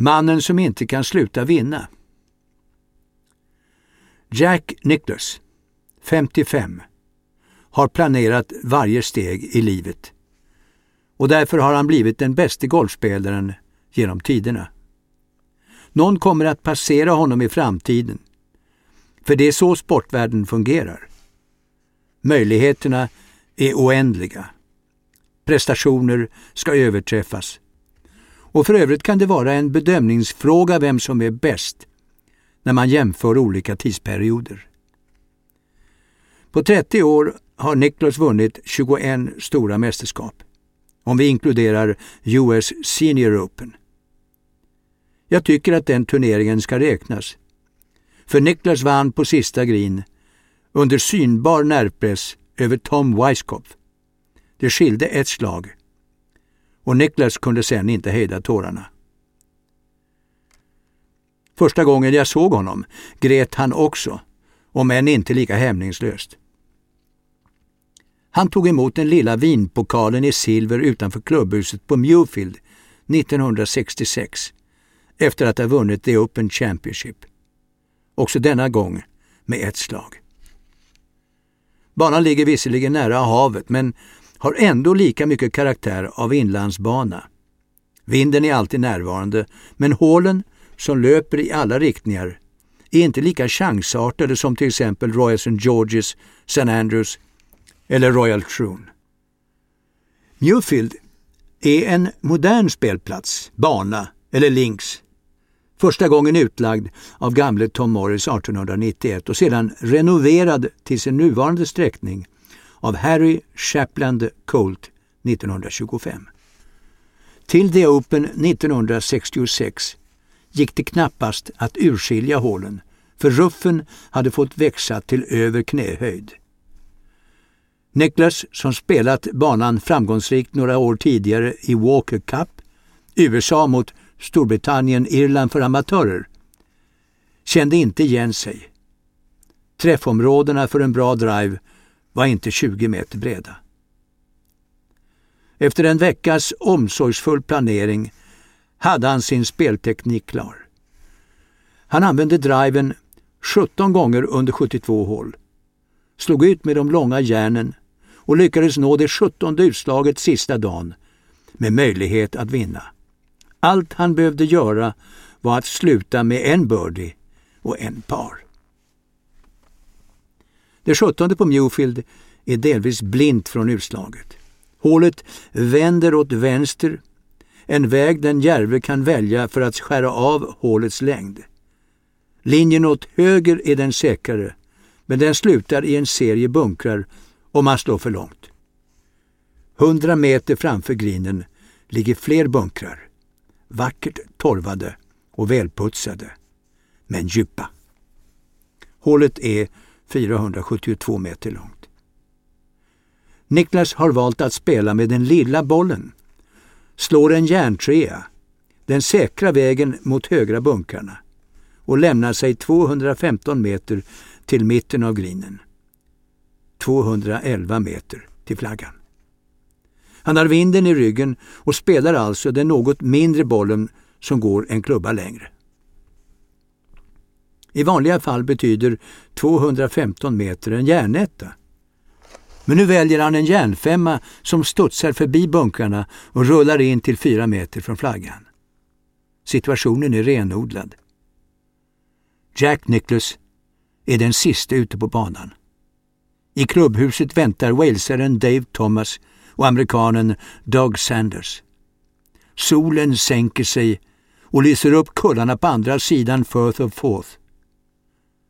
Mannen som inte kan sluta vinna. Jack Nicklaus, 55, har planerat varje steg i livet och därför har han blivit den bästa golfspelaren genom tiderna. Någon kommer att passera honom i framtiden, för det är så sportvärlden fungerar. Möjligheterna är oändliga. Prestationer ska överträffas. Och för övrigt kan det vara en bedömningsfråga vem som är bäst när man jämför olika tidsperioder. På 30 år har Niklas vunnit 21 stora mästerskap, om vi inkluderar US Senior Open. Jag tycker att den turneringen ska räknas. För Niklas vann på sista green under synbar nervpress över Tom Weiskopf. Det skilde ett slag och Niklas kunde sen inte hejda tårarna. Första gången jag såg honom grät han också, om än inte lika hämningslöst. Han tog emot den lilla vinpokalen i silver utanför klubbhuset på Mewfield 1966 efter att ha vunnit The Open Championship. Också denna gång med ett slag. Banan ligger visserligen nära havet men har ändå lika mycket karaktär av inlandsbana. Vinden är alltid närvarande, men hålen som löper i alla riktningar är inte lika chansartade som till exempel Royal St. George's, St. Andrews eller Royal Troon. Newfield är en modern spelplats, bana eller links. Första gången utlagd av gamle Tom Morris 1891 och sedan renoverad till sin nuvarande sträckning av Harry Shapland Colt 1925. Till The Open 1966 gick det knappast att urskilja hålen för ruffen hade fått växa till över knähöjd. Niklas, som spelat banan framgångsrikt några år tidigare i Walker Cup, USA mot Storbritannien-Irland för amatörer, kände inte igen sig. Träffområdena för en bra drive var inte 20 meter breda. Efter en veckas omsorgsfull planering hade han sin spelteknik klar. Han använde driven 17 gånger under 72 hål, slog ut med de långa järnen och lyckades nå det 17 utslaget sista dagen med möjlighet att vinna. Allt han behövde göra var att sluta med en birdie och en par. Det sjuttonde på Mewfield är delvis blint från utslaget. Hålet vänder åt vänster, en väg den Järve kan välja för att skära av hålets längd. Linjen åt höger är den säkrare, men den slutar i en serie bunkrar om man slår för långt. Hundra meter framför grinen ligger fler bunkrar, vackert torvade och välputsade, men djupa. Hålet är 472 meter långt. Niklas har valt att spela med den lilla bollen, slår en järntrea, den säkra vägen mot högra bunkarna och lämnar sig 215 meter till mitten av grinen. 211 meter till flaggan. Han har vinden i ryggen och spelar alltså den något mindre bollen som går en klubba längre. I vanliga fall betyder 215 meter en järnetta. Men nu väljer han en järnfemma som studsar förbi bunkarna och rullar in till fyra meter från flaggan. Situationen är renodlad. Jack Nicklaus är den sista ute på banan. I klubbhuset väntar walesaren Dave Thomas och amerikanen Doug Sanders. Solen sänker sig och lyser upp kullarna på andra sidan Firth of Forth.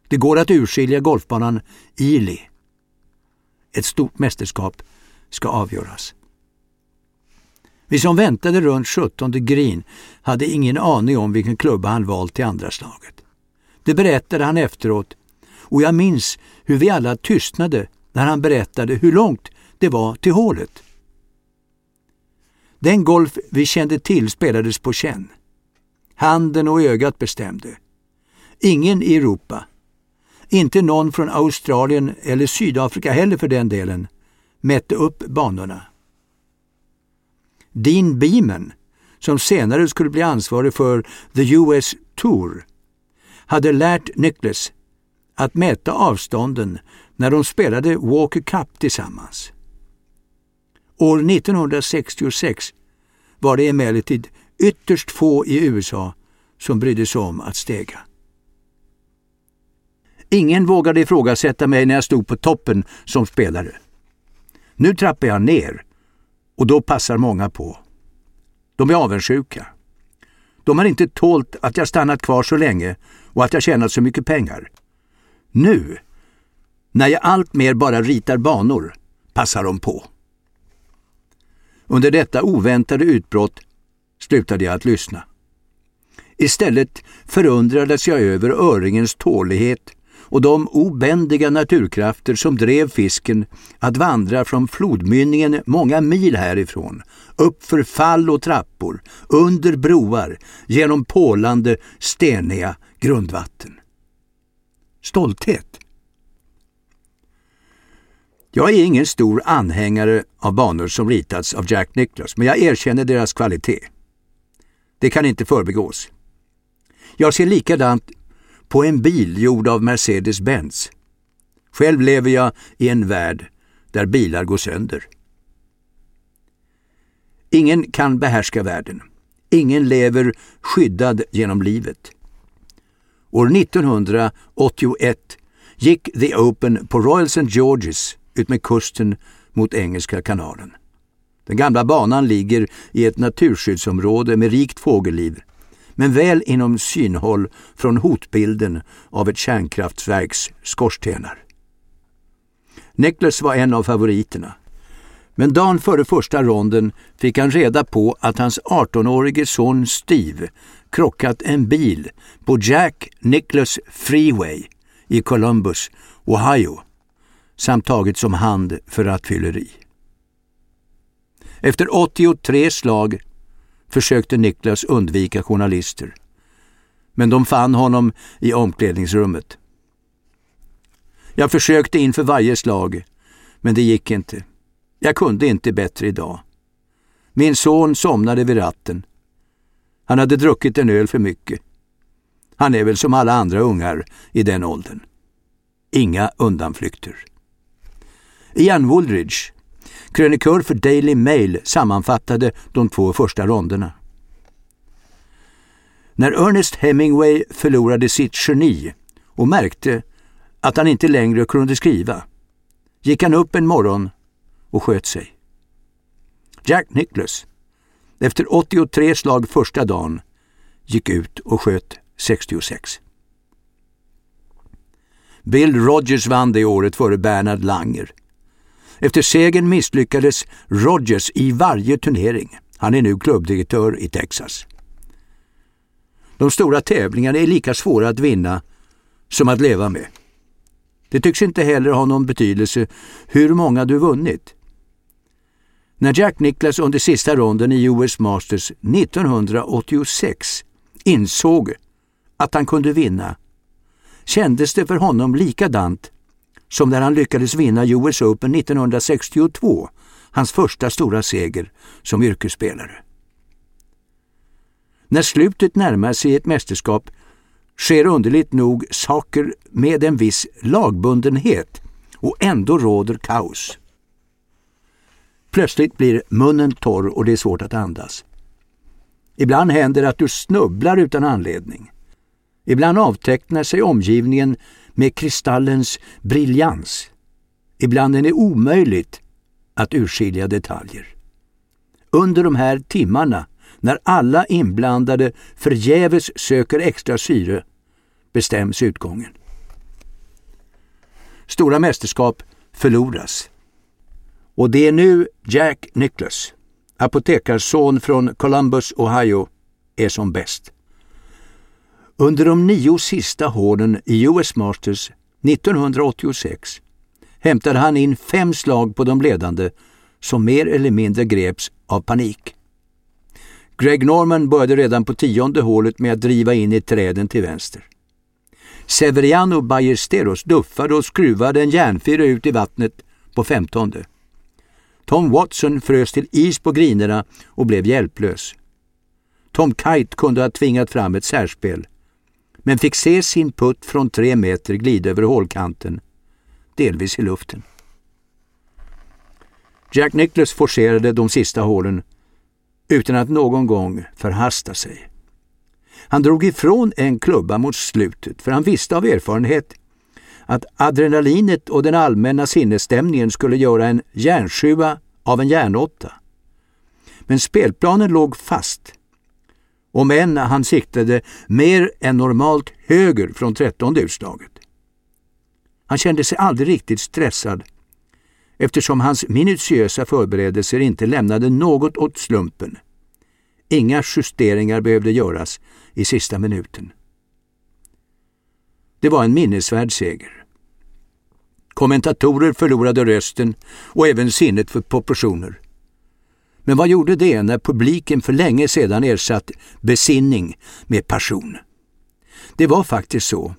Det går att urskilja golfbanan Ely. Ett stort mästerskap ska avgöras. Vi som väntade runt 17 green hade ingen aning om vilken klubba han valt till andra slaget. Det berättade han efteråt och jag minns hur vi alla tystnade när han berättade hur långt det var till hålet. Den golf vi kände till spelades på känn. Handen och ögat bestämde. Ingen i Europa, inte någon från Australien eller Sydafrika heller för den delen, mätte upp banorna. Dean Beeman, som senare skulle bli ansvarig för The US Tour, hade lärt Nicholas att mäta avstånden när de spelade Walker Cup tillsammans. År 1966 var det emellertid ytterst få i USA som brydde sig om att stega. Ingen vågade ifrågasätta mig när jag stod på toppen som spelare. Nu trappar jag ner och då passar många på. De är avundsjuka. De har inte tålt att jag stannat kvar så länge och att jag tjänat så mycket pengar. Nu, när jag alltmer bara ritar banor, passar de på. Under detta oväntade utbrott slutade jag att lyssna. Istället förundrades jag över öringens tålighet och de obändiga naturkrafter som drev fisken att vandra från flodmynningen många mil härifrån, upp för fall och trappor, under broar, genom pålande, steniga grundvatten. Stolthet. Jag är ingen stor anhängare av banor som ritats av Jack Nicklaus, men jag erkänner deras kvalitet. Det kan inte förbigås. Jag ser likadant på en bil gjord av Mercedes-Benz. Själv lever jag i en värld där bilar går sönder. Ingen kan behärska världen. Ingen lever skyddad genom livet. År 1981 gick The Open på Royal St. George's utmed kusten mot Engelska kanalen. Den gamla banan ligger i ett naturskyddsområde med rikt fågelliv men väl inom synhåll från hotbilden av ett kärnkraftverks skorstenar. Nicholas var en av favoriterna. Men dagen före första ronden fick han reda på att hans 18-årige son Steve krockat en bil på Jack Nicholas Freeway i Columbus, Ohio samt tagits om hand för rattfylleri. Efter 83 slag försökte Niklas undvika journalister. Men de fann honom i omklädningsrummet. Jag försökte inför varje slag, men det gick inte. Jag kunde inte bättre idag. Min son somnade vid ratten. Han hade druckit en öl för mycket. Han är väl som alla andra ungar i den åldern. Inga undanflykter. Ian Woolridge Krönikör för Daily Mail sammanfattade de två första ronderna. När Ernest Hemingway förlorade sitt geni och märkte att han inte längre kunde skriva gick han upp en morgon och sköt sig. Jack Nicklaus, efter 83 slag första dagen, gick ut och sköt 66. Bill Rogers vann det året före Bernard Langer. Efter segern misslyckades Rogers i varje turnering. Han är nu klubbdirektör i Texas. De stora tävlingarna är lika svåra att vinna som att leva med. Det tycks inte heller ha någon betydelse hur många du vunnit. När Jack Nicklaus under sista ronden i US Masters 1986 insåg att han kunde vinna kändes det för honom likadant som när han lyckades vinna US Open 1962, hans första stora seger som yrkesspelare. När slutet närmar sig ett mästerskap sker underligt nog saker med en viss lagbundenhet och ändå råder kaos. Plötsligt blir munnen torr och det är svårt att andas. Ibland händer det att du snubblar utan anledning. Ibland avtecknar sig omgivningen med kristallens briljans. Ibland är det omöjligt att urskilja detaljer. Under de här timmarna, när alla inblandade förgäves söker extra syre, bestäms utgången. Stora mästerskap förloras. Och det är nu Jack Nicklaus, apotekarson från Columbus, Ohio, är som bäst. Under de nio sista hålen i US Masters 1986 hämtade han in fem slag på de ledande som mer eller mindre greps av panik. Greg Norman började redan på tionde hålet med att driva in i träden till vänster. Severiano Ballesteros duffade och skruvade en järnfyra ut i vattnet på femtonde. Tom Watson frös till is på grinerna och blev hjälplös. Tom Kite kunde ha tvingat fram ett särspel, men fick se sin putt från tre meter glida över hålkanten, delvis i luften. Jack Nicklaus forcerade de sista hålen utan att någon gång förhasta sig. Han drog ifrån en klubba mot slutet för han visste av erfarenhet att adrenalinet och den allmänna sinnesstämningen skulle göra en järnsjua av en järnåtta. Men spelplanen låg fast. Om än han siktade mer än normalt höger från trettonde utslaget. Han kände sig aldrig riktigt stressad eftersom hans minutiösa förberedelser inte lämnade något åt slumpen. Inga justeringar behövde göras i sista minuten. Det var en minnesvärd seger. Kommentatorer förlorade rösten och även sinnet för proportioner. Men vad gjorde det när publiken för länge sedan ersatt besinning med passion? Det var faktiskt så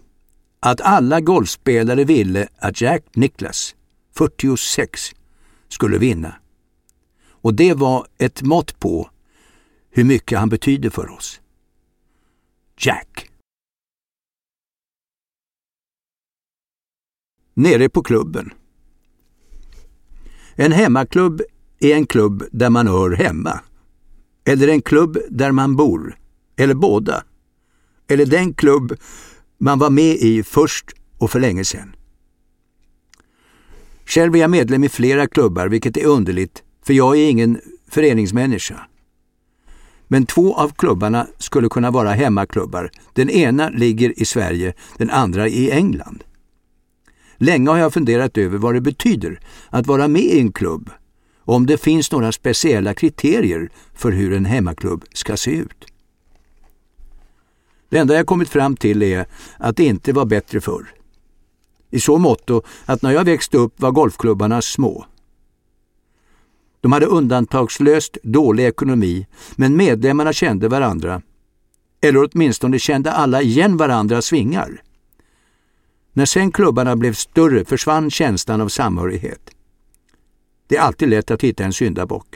att alla golfspelare ville att Jack Nicklaus, 46, skulle vinna. Och det var ett mått på hur mycket han betyder för oss. Jack. Nere på klubben. En hemmaklubb är en klubb där man hör hemma. Eller en klubb där man bor. Eller båda. Eller den klubb man var med i först och för länge sedan. Själv är jag medlem i flera klubbar, vilket är underligt, för jag är ingen föreningsmänniska. Men två av klubbarna skulle kunna vara hemmaklubbar. Den ena ligger i Sverige, den andra i England. Länge har jag funderat över vad det betyder att vara med i en klubb och om det finns några speciella kriterier för hur en hemmaklubb ska se ut. Det enda jag kommit fram till är att det inte var bättre förr. I så måtto att när jag växte upp var golfklubbarna små. De hade undantagslöst dålig ekonomi, men medlemmarna kände varandra. Eller åtminstone kände alla igen varandras svingar. När sen klubbarna blev större försvann känslan av samhörighet. Det är alltid lätt att hitta en syndabock.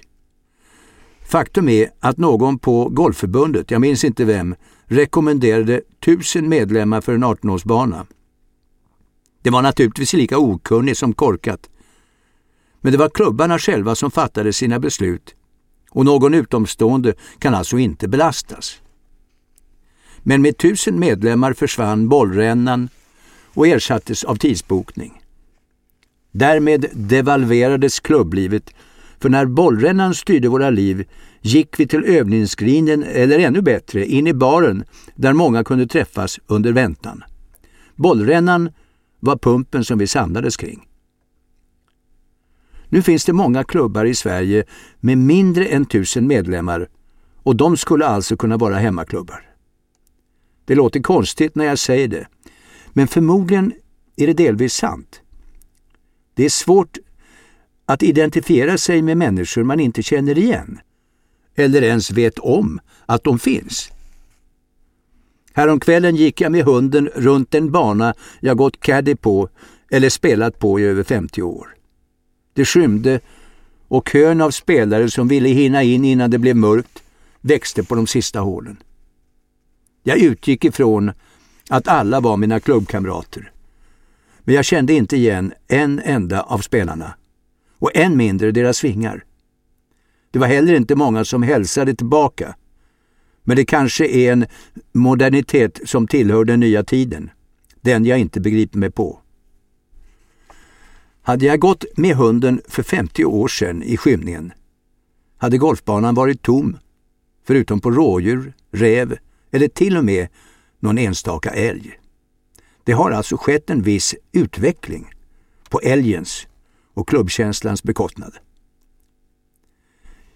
Faktum är att någon på Golfförbundet, jag minns inte vem, rekommenderade tusen medlemmar för en 18-årsbana. Det var naturligtvis lika okunnigt som korkat. Men det var klubbarna själva som fattade sina beslut och någon utomstående kan alltså inte belastas. Men med tusen medlemmar försvann bollrännan och ersattes av tidsbokning. Därmed devalverades klubblivet, för när bollrännan styrde våra liv gick vi till övningsgrinden eller ännu bättre in i baren där många kunde träffas under väntan. Bollrännan var pumpen som vi samlades kring. Nu finns det många klubbar i Sverige med mindre än tusen medlemmar och de skulle alltså kunna vara hemmaklubbar. Det låter konstigt när jag säger det, men förmodligen är det delvis sant. Det är svårt att identifiera sig med människor man inte känner igen eller ens vet om att de finns. Häromkvällen gick jag med hunden runt en bana jag gått caddy på eller spelat på i över 50 år. Det skymde och kön av spelare som ville hinna in innan det blev mörkt växte på de sista hålen. Jag utgick ifrån att alla var mina klubbkamrater. Men jag kände inte igen en enda av spelarna och än mindre deras svingar. Det var heller inte många som hälsade tillbaka. Men det kanske är en modernitet som tillhör den nya tiden. Den jag inte begriper mig på. Hade jag gått med hunden för 50 år sedan i skymningen hade golfbanan varit tom, förutom på rådjur, räv eller till och med någon enstaka älg. Det har alltså skett en viss utveckling på älgens och klubbkänslans bekostnad.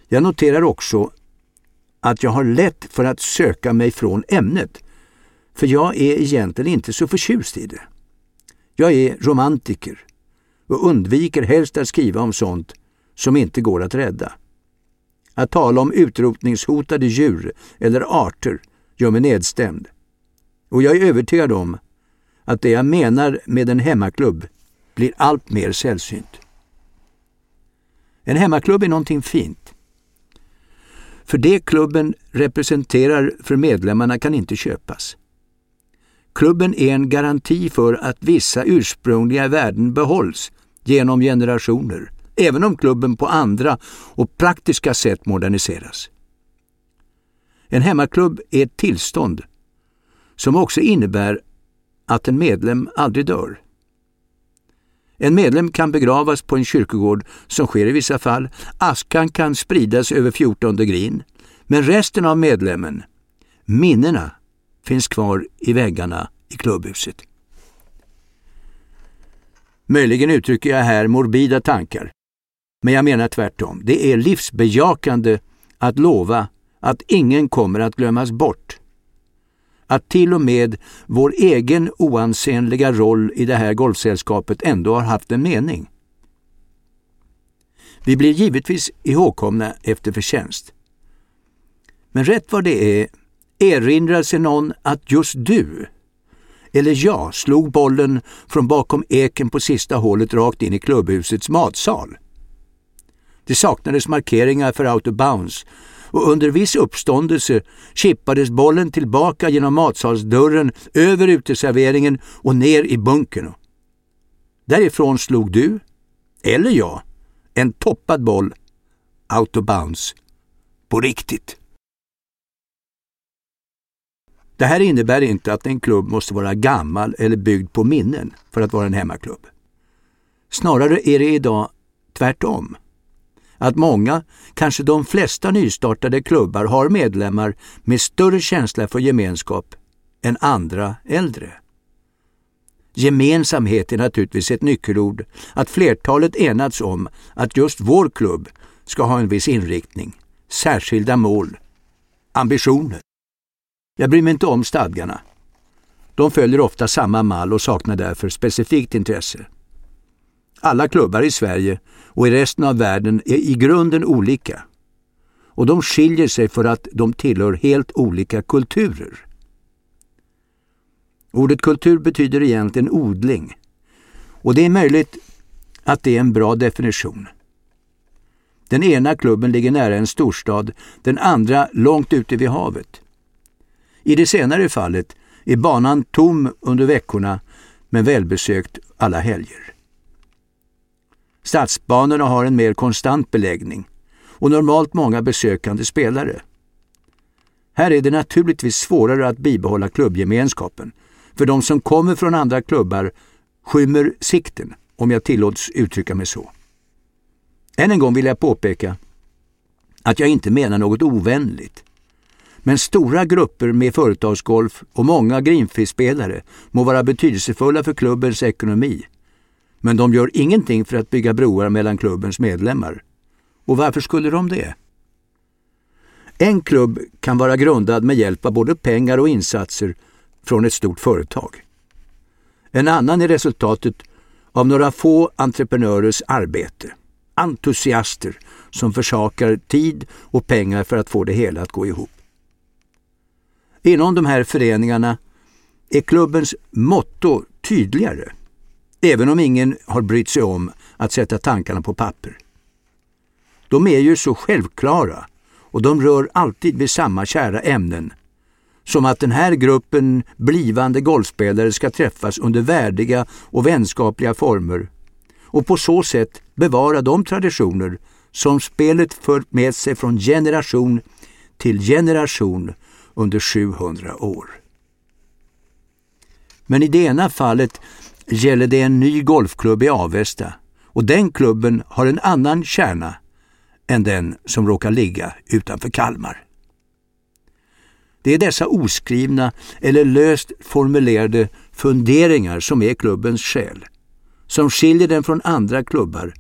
Jag noterar också att jag har lätt för att söka mig från ämnet, för jag är egentligen inte så förtjust i det. Jag är romantiker och undviker helst att skriva om sånt som inte går att rädda. Att tala om utrotningshotade djur eller arter gör mig nedstämd. Och jag är övertygad om att det jag menar med en hemmaklubb blir allt mer sällsynt. En hemmaklubb är någonting fint. För det klubben representerar för medlemmarna kan inte köpas. Klubben är en garanti för att vissa ursprungliga värden behålls genom generationer, även om klubben på andra och praktiska sätt moderniseras. En hemmaklubb är ett tillstånd som också innebär att en medlem aldrig dör. En medlem kan begravas på en kyrkogård, som sker i vissa fall. Askan kan spridas över 14 grin. Men resten av medlemmen, minnena, finns kvar i väggarna i klubbhuset. Möjligen uttrycker jag här morbida tankar. Men jag menar tvärtom. Det är livsbejakande att lova att ingen kommer att glömmas bort. Att till och med vår egen oansenliga roll i det här golfsällskapet ändå har haft en mening. Vi blir givetvis ihågkomna efter förtjänst. Men rätt vad det är erinrar sig någon att just du, eller jag, slog bollen från bakom eken på sista hålet rakt in i klubbhusets matsal. Det saknades markeringar för out of bounds och under viss uppståndelse chippades bollen tillbaka genom matsalsdörren över uteserveringen och ner i bunkern. Därifrån slog du, eller jag, en toppad boll out of bounds. På riktigt. Det här innebär inte att en klubb måste vara gammal eller byggd på minnen för att vara en hemmaklubb. Snarare är det idag tvärtom att många, kanske de flesta nystartade klubbar har medlemmar med större känsla för gemenskap än andra äldre. Gemensamhet är naturligtvis ett nyckelord, att flertalet enats om att just vår klubb ska ha en viss inriktning, särskilda mål, ambitioner. Jag bryr mig inte om stadgarna. De följer ofta samma mall och saknar därför specifikt intresse. Alla klubbar i Sverige och i resten av världen är i grunden olika. Och de skiljer sig för att de tillhör helt olika kulturer. Ordet kultur betyder egentligen odling. Och det är möjligt att det är en bra definition. Den ena klubben ligger nära en storstad, den andra långt ute vid havet. I det senare fallet är banan tom under veckorna men välbesökt alla helger. Stadsbanorna har en mer konstant beläggning och normalt många besökande spelare. Här är det naturligtvis svårare att bibehålla klubbgemenskapen, för de som kommer från andra klubbar skymmer sikten, om jag tillåts uttrycka mig så. Än en gång vill jag påpeka att jag inte menar något ovänligt. Men stora grupper med företagsgolf och många greenfish-spelare må vara betydelsefulla för klubbens ekonomi men de gör ingenting för att bygga broar mellan klubbens medlemmar. Och varför skulle de det? En klubb kan vara grundad med hjälp av både pengar och insatser från ett stort företag. En annan är resultatet av några få entreprenörers arbete. Entusiaster som försakar tid och pengar för att få det hela att gå ihop. Inom de här föreningarna är klubbens motto tydligare även om ingen har brytt sig om att sätta tankarna på papper. De är ju så självklara och de rör alltid vid samma kära ämnen. Som att den här gruppen blivande golfspelare ska träffas under värdiga och vänskapliga former och på så sätt bevara de traditioner som spelet fört med sig från generation till generation under 700 år. Men i det ena fallet gäller det en ny golfklubb i Avesta och den klubben har en annan kärna än den som råkar ligga utanför Kalmar. Det är dessa oskrivna eller löst formulerade funderingar som är klubbens själ, som skiljer den från andra klubbar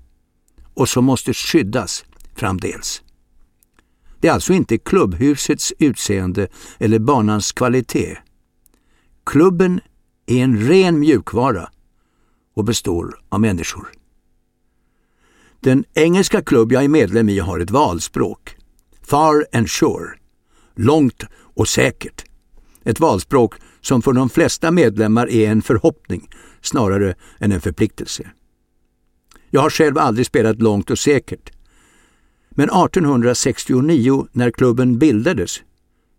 och som måste skyddas framdeles. Det är alltså inte klubbhusets utseende eller banans kvalitet. Klubben är en ren mjukvara och består av människor. Den engelska klubb jag är medlem i har ett valspråk. Far and sure. Långt och säkert. Ett valspråk som för de flesta medlemmar är en förhoppning snarare än en förpliktelse. Jag har själv aldrig spelat långt och säkert. Men 1869 när klubben bildades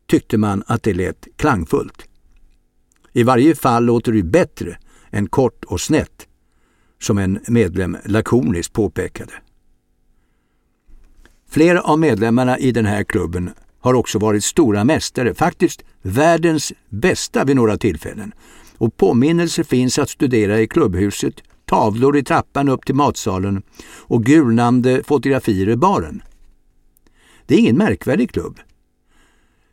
tyckte man att det lät klangfullt. I varje fall låter det bättre än kort och snett, som en medlem lakoniskt påpekade. Flera av medlemmarna i den här klubben har också varit stora mästare, faktiskt världens bästa vid några tillfällen. Och påminnelser finns att studera i klubbhuset, tavlor i trappan upp till matsalen och gulnande fotografier i baren. Det är ingen märkvärdig klubb.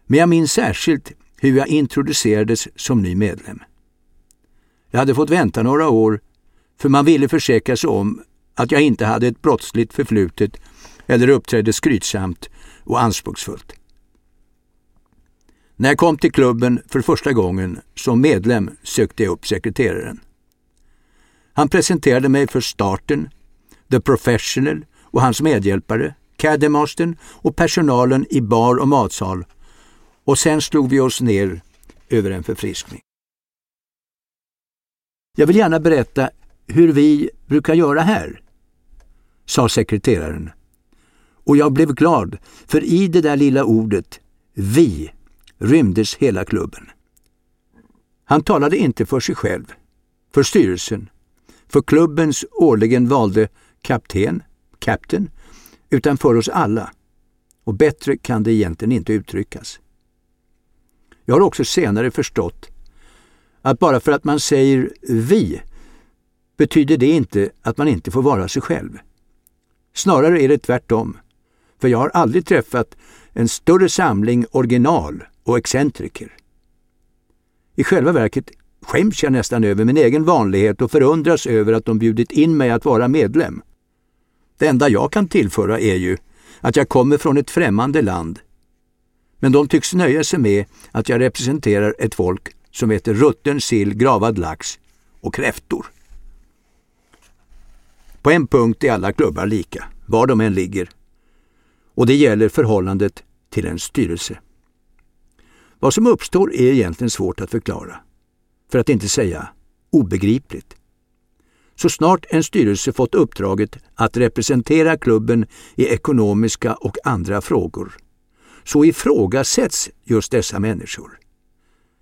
Men jag minns särskilt hur jag introducerades som ny medlem. Jag hade fått vänta några år för man ville försäkra sig om att jag inte hade ett brottsligt förflutet eller uppträdde skrytsamt och anspråksfullt. När jag kom till klubben för första gången som medlem sökte jag upp sekreteraren. Han presenterade mig för starten, The Professional och hans medhjälpare, Cademastern och personalen i bar och matsal och sen slog vi oss ner över en förfriskning. Jag vill gärna berätta hur vi brukar göra här, sa sekreteraren. Och jag blev glad, för i det där lilla ordet ”vi” rymdes hela klubben. Han talade inte för sig själv, för styrelsen, för klubbens årligen valde kapten, captain, utan för oss alla. Och bättre kan det egentligen inte uttryckas. Jag har också senare förstått att bara för att man säger vi betyder det inte att man inte får vara sig själv. Snarare är det tvärtom, för jag har aldrig träffat en större samling original och excentriker. I själva verket skäms jag nästan över min egen vanlighet och förundras över att de bjudit in mig att vara medlem. Det enda jag kan tillföra är ju att jag kommer från ett främmande land. Men de tycks nöja sig med att jag representerar ett folk som heter rutten sill, gravad lax och kräftor. På en punkt är alla klubbar lika, var de än ligger. Och det gäller förhållandet till en styrelse. Vad som uppstår är egentligen svårt att förklara, för att inte säga obegripligt. Så snart en styrelse fått uppdraget att representera klubben i ekonomiska och andra frågor, så ifrågasätts just dessa människor.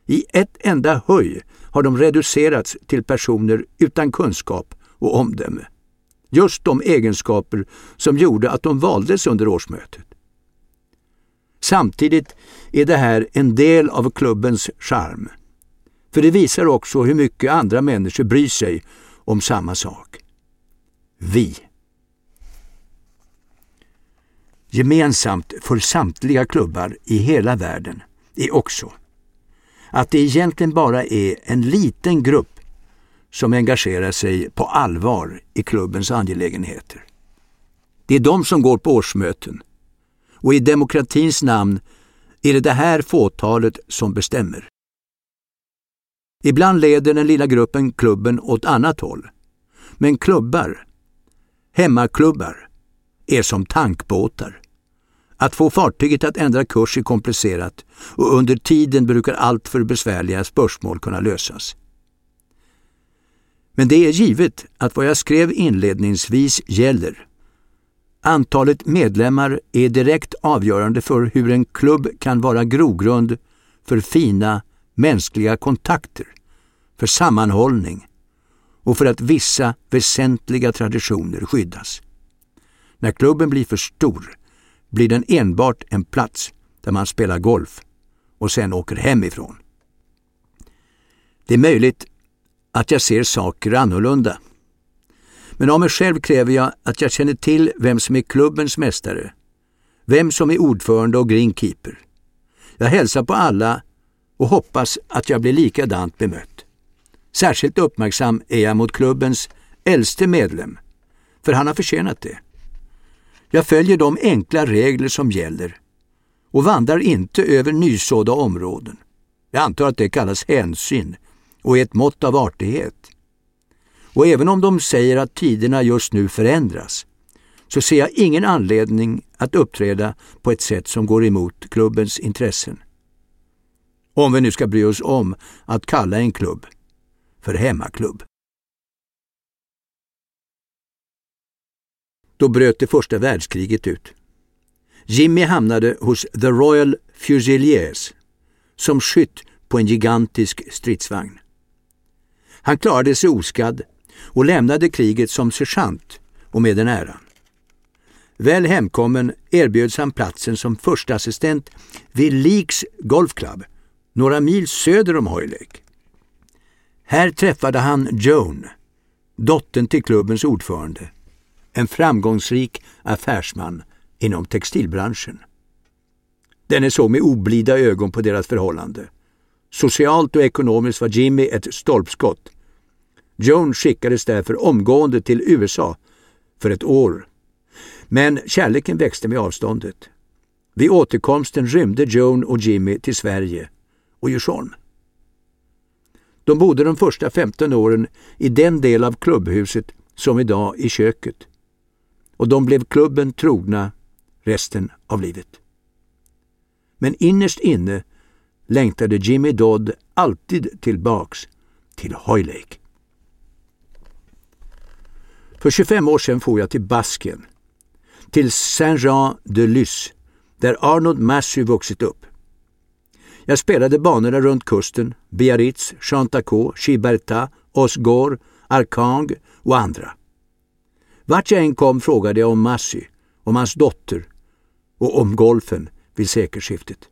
I ett enda höj har de reducerats till personer utan kunskap och omdöme. Just de egenskaper som gjorde att de valdes under årsmötet. Samtidigt är det här en del av klubbens charm. För det visar också hur mycket andra människor bryr sig om samma sak. Vi. Gemensamt för samtliga klubbar i hela världen är också att det egentligen bara är en liten grupp som engagerar sig på allvar i klubbens angelägenheter. Det är de som går på årsmöten och i demokratins namn är det det här fåtalet som bestämmer. Ibland leder den lilla gruppen klubben åt annat håll. Men klubbar, hemmaklubbar, är som tankbåtar. Att få fartyget att ändra kurs är komplicerat och under tiden brukar allt för besvärliga spörsmål kunna lösas. Men det är givet att vad jag skrev inledningsvis gäller. Antalet medlemmar är direkt avgörande för hur en klubb kan vara grogrund för fina mänskliga kontakter, för sammanhållning och för att vissa väsentliga traditioner skyddas. När klubben blir för stor blir den enbart en plats där man spelar golf och sen åker hemifrån. Det är möjligt att jag ser saker annorlunda. Men av mig själv kräver jag att jag känner till vem som är klubbens mästare, vem som är ordförande och greenkeeper. Jag hälsar på alla och hoppas att jag blir likadant bemött. Särskilt uppmärksam är jag mot klubbens äldste medlem, för han har förtjänat det. Jag följer de enkla regler som gäller och vandrar inte över nysådda områden. Jag antar att det kallas hänsyn och är ett mått av artighet. Och även om de säger att tiderna just nu förändras så ser jag ingen anledning att uppträda på ett sätt som går emot klubbens intressen. Om vi nu ska bry oss om att kalla en klubb för hemmaklubb. Då bröt det första världskriget ut. Jimmy hamnade hos The Royal Fusiliers som skytt på en gigantisk stridsvagn. Han klarade sig oskadd och lämnade kriget som sergeant och med den äran. Väl hemkommen erbjöds han platsen som första assistent vid Leaks Golf Club, några mil söder om Hoylake. Här träffade han Joan, dottern till klubbens ordförande, en framgångsrik affärsman inom textilbranschen. Denne såg med oblida ögon på deras förhållande. Socialt och ekonomiskt var Jimmy ett stolpskott. Joan skickades därför omgående till USA för ett år. Men kärleken växte med avståndet. Vid återkomsten rymde Joan och Jimmy till Sverige och Djursholm. De bodde de första 15 åren i den del av klubbhuset som idag i köket. Och de blev klubben trogna resten av livet. Men innerst inne längtade Jimmy Dodd alltid tillbaks till Hoylake. För 25 år sedan for jag till Basken, till Saint-Jean-de-Luz, där Arnold Massey vuxit upp. Jag spelade banorna runt kusten, Biarritz, Chantaco, Chiberta, Osgore, Arkang och andra. Vart jag än kom frågade jag om Massey, om hans dotter och om golfen vid sekelskiftet.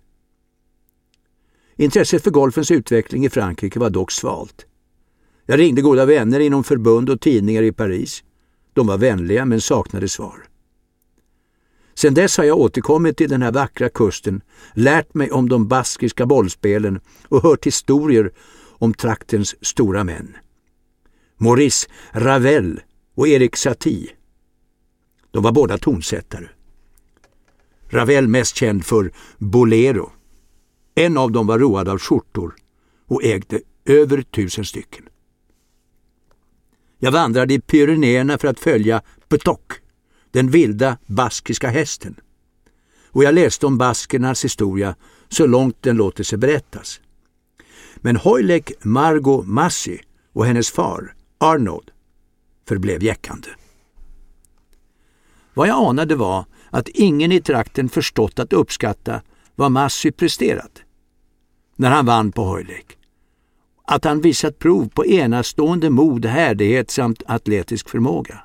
Intresset för golfens utveckling i Frankrike var dock svalt. Jag ringde goda vänner inom förbund och tidningar i Paris. De var vänliga men saknade svar. Sedan dess har jag återkommit till den här vackra kusten, lärt mig om de baskiska bollspelen och hört historier om traktens stora män. Maurice Ravel och Erik Satie. De var båda tonsättare. Ravel mest känd för Bolero. En av dem var road av skjortor och ägde över tusen stycken. Jag vandrade i Pyrenéerna för att följa Petoc, den vilda baskiska hästen. Och jag läste om baskernas historia så långt den låter sig berättas. Men Hojlek Margot Massey och hennes far, Arnold, förblev jäckande. Vad jag anade var att ingen i trakten förstått att uppskatta vad Massey presterat när han vann på Hojlek. Att han visat prov på enastående mod, härdighet samt atletisk förmåga.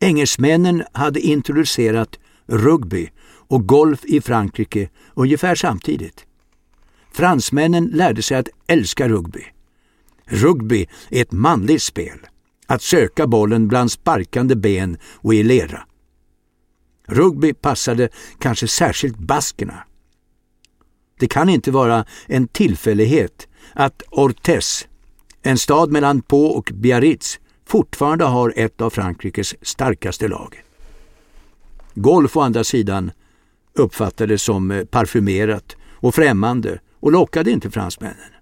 Engelsmännen hade introducerat rugby och golf i Frankrike ungefär samtidigt. Fransmännen lärde sig att älska rugby. Rugby är ett manligt spel, att söka bollen bland sparkande ben och i lera. Rugby passade kanske särskilt baskerna. Det kan inte vara en tillfällighet att Orthez, en stad mellan Po och Biarritz, fortfarande har ett av Frankrikes starkaste lag. Golf å andra sidan uppfattades som eh, parfymerat och främmande och lockade inte fransmännen.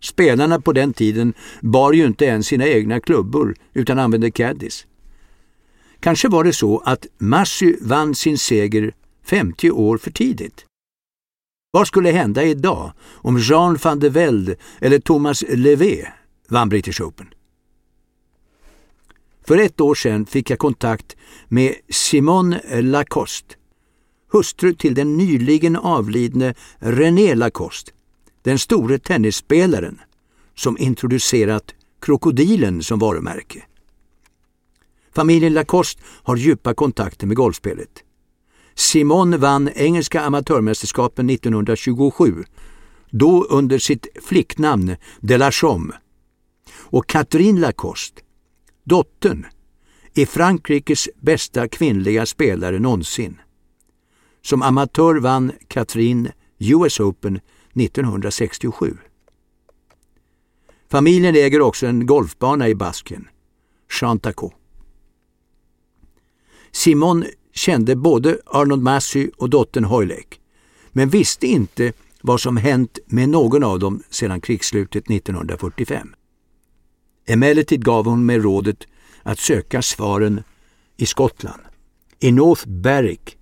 Spelarna på den tiden bar ju inte ens sina egna klubbor utan använde caddies. Kanske var det så att Massy vann sin seger 50 år för tidigt. Vad skulle hända idag om Jean van de Velde eller Thomas Levé vann British Open? För ett år sedan fick jag kontakt med Simone Lacoste, hustru till den nyligen avlidne René Lacoste, den store tennisspelaren som introducerat krokodilen som varumärke. Familjen Lacoste har djupa kontakter med golfspelet. Simon vann engelska amatörmästerskapen 1927, då under sitt flicknamn de la Chaume. Och Catherine Lacoste, dottern, är Frankrikes bästa kvinnliga spelare någonsin. Som amatör vann Catherine US Open 1967. Familjen äger också en golfbana i Basken, Chantaco. Simon kände både Arnold Massey och dottern Hoylake, men visste inte vad som hänt med någon av dem sedan krigsslutet 1945. Emellertid gav hon mig rådet att söka svaren i Skottland, i North Berwick,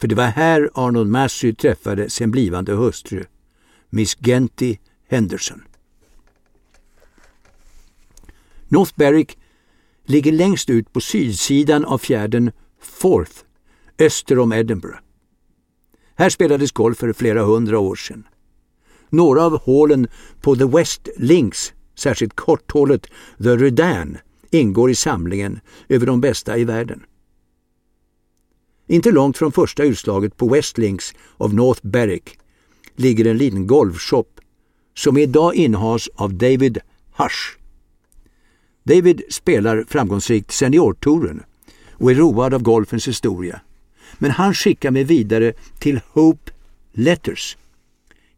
för det var här Arnold Massey träffade sin blivande hustru, Miss Genty Henderson. North Berwick ligger längst ut på sydsidan av fjärden Forth, öster om Edinburgh. Här spelades golf för flera hundra år sedan. Några av hålen på The West Links, särskilt korthålet The Redan, ingår i samlingen över de bästa i världen. Inte långt från första utslaget på West Links av North Berwick ligger en liten golfshop som idag innehas av David Hush. David spelar framgångsrikt seniortouren och är road av golfens historia. Men han skickar mig vidare till Hope Letters,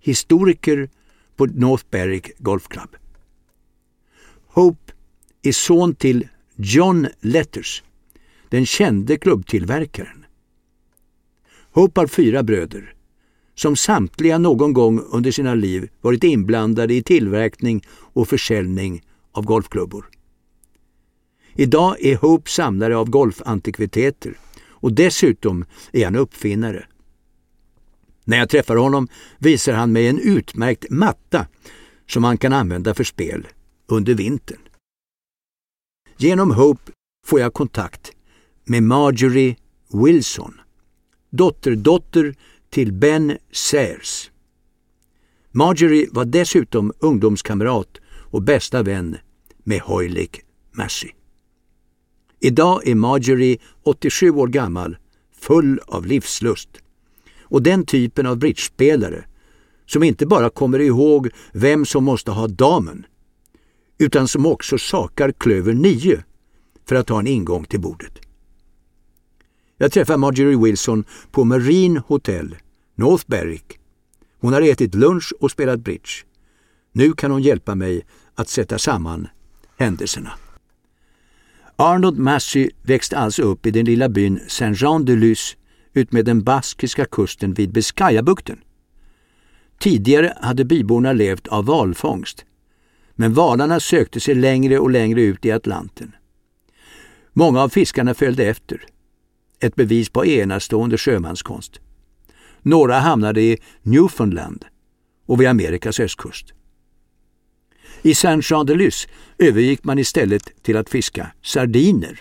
historiker på North Berwick Golf Club. Hope är son till John Letters, den kände klubbtillverkaren. Hope har fyra bröder som samtliga någon gång under sina liv varit inblandade i tillverkning och försäljning av golfklubbor. Idag är Hope samlare av golfantikviteter och dessutom är han uppfinnare. När jag träffar honom visar han mig en utmärkt matta som han kan använda för spel under vintern. Genom Hope får jag kontakt med Marjorie Wilson, dotterdotter till Ben Sayers. Marjorie var dessutom ungdomskamrat och bästa vän med Hoylik Massey. Idag är Marjorie 87 år gammal, full av livslust. Och den typen av bridgespelare som inte bara kommer ihåg vem som måste ha damen, utan som också sakar klöver 9 för att ha en ingång till bordet. Jag träffar Marjorie Wilson på Marine Hotel, North Berwick. Hon har ätit lunch och spelat bridge. Nu kan hon hjälpa mig att sätta samman händelserna. Arnold Massey växte alltså upp i den lilla byn Saint-Jean-de-Luz utmed den baskiska kusten vid Biscayabukten. Tidigare hade byborna levt av valfångst, men valarna sökte sig längre och längre ut i Atlanten. Många av fiskarna följde efter. Ett bevis på enastående sjömanskonst. Några hamnade i Newfoundland och vid Amerikas östkust. I Saint-Jean-de-Luz övergick man istället till att fiska sardiner.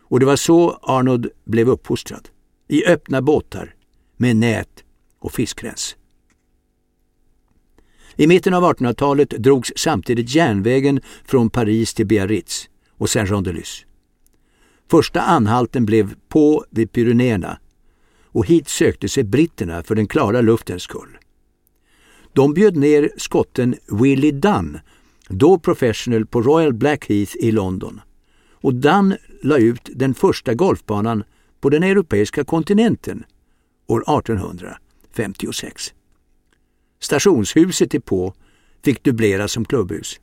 Och det var så Arnold blev uppfostrad. I öppna båtar med nät och fiskrens. I mitten av 1800-talet drogs samtidigt järnvägen från Paris till Biarritz och Saint-Jean-de-Luz. Första anhalten blev på vid Pyrenéerna och hit sökte sig britterna för den klara luftens skull. De bjöd ner skotten Willie Dunn då professional på Royal Blackheath i London. Och Dunn la ut den första golfbanan på den europeiska kontinenten år 1856. Stationshuset i på fick dubbleras som klubbhus.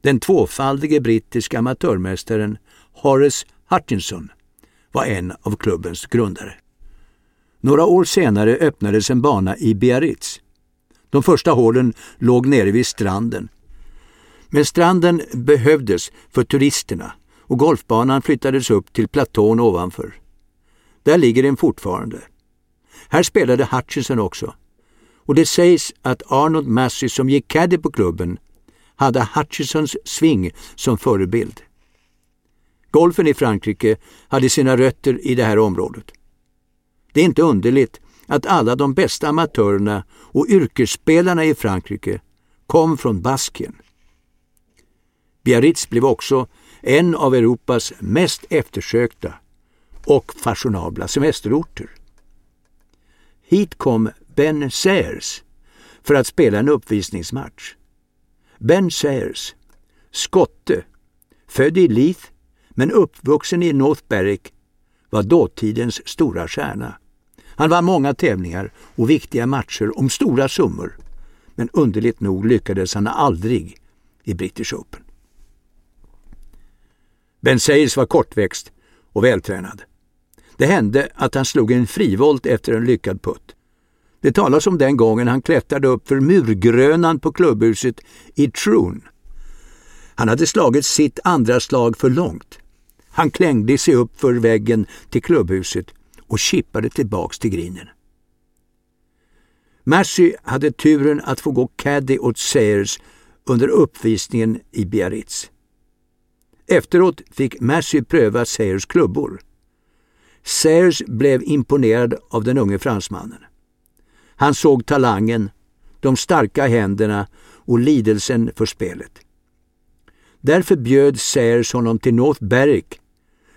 Den tvåfaldige brittiska amatörmästaren Horace Hutchinson var en av klubbens grundare. Några år senare öppnades en bana i Biarritz. De första hålen låg nere vid stranden men stranden behövdes för turisterna och golfbanan flyttades upp till platån ovanför. Där ligger den fortfarande. Här spelade Hutchison också. Och det sägs att Arnold Massey som gick caddy på klubben hade Hutchisons sving som förebild. Golfen i Frankrike hade sina rötter i det här området. Det är inte underligt att alla de bästa amatörerna och yrkesspelarna i Frankrike kom från Baskien. Biarritz blev också en av Europas mest eftersökta och fashionabla semesterorter. Hit kom Ben Sayers för att spela en uppvisningsmatch. Ben Sayers, skotte, född i Leith men uppvuxen i North Berwick, var dåtidens stora stjärna. Han vann många tävlingar och viktiga matcher om stora summor, men underligt nog lyckades han aldrig i British Open. Ben Sayers var kortväxt och vältränad. Det hände att han slog en frivolt efter en lyckad putt. Det talas om den gången han klättrade upp för murgrönan på klubbhuset i Troon. Han hade slagit sitt andra slag för långt. Han klängde sig upp för väggen till klubbhuset och chippade tillbaks till grinen. Massey hade turen att få gå caddy åt Sayers under uppvisningen i Biarritz. Efteråt fick Massey pröva Sayers klubbor. Sayers blev imponerad av den unge fransmannen. Han såg talangen, de starka händerna och lidelsen för spelet. Därför bjöd Sayers honom till North Berwick